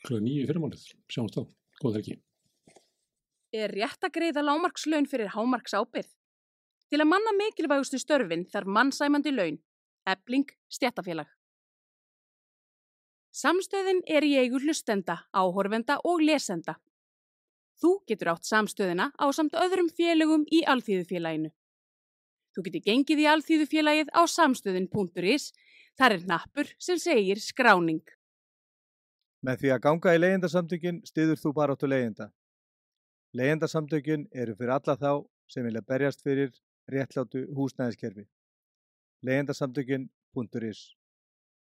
Klöða nýju fyrirmálið, sjáumst þá, góð helgi. Er rétt að greiða lámarkslaun fyrir hámarks ábyrð? Til að manna mikilvægustu störfin þarf mannsæmandi laun, ebling, stjættafélag. Samstöðin er í eigu hlustenda, áhorfenda og lesenda. Þú getur átt samstöðina á samt öðrum félögum í alþýðufélaginu. Þú getur gengið í alþýðufélagið á samstöðin.is, þar er nappur sem segir skráning. Með því að ganga í leyendasamtökin stiður þú bara áttu leyenda. Leyendasamtökin eru fyrir alla þá sem vilja berjast fyrir réttlátu húsnæðiskerfi. leyendasamtökin.is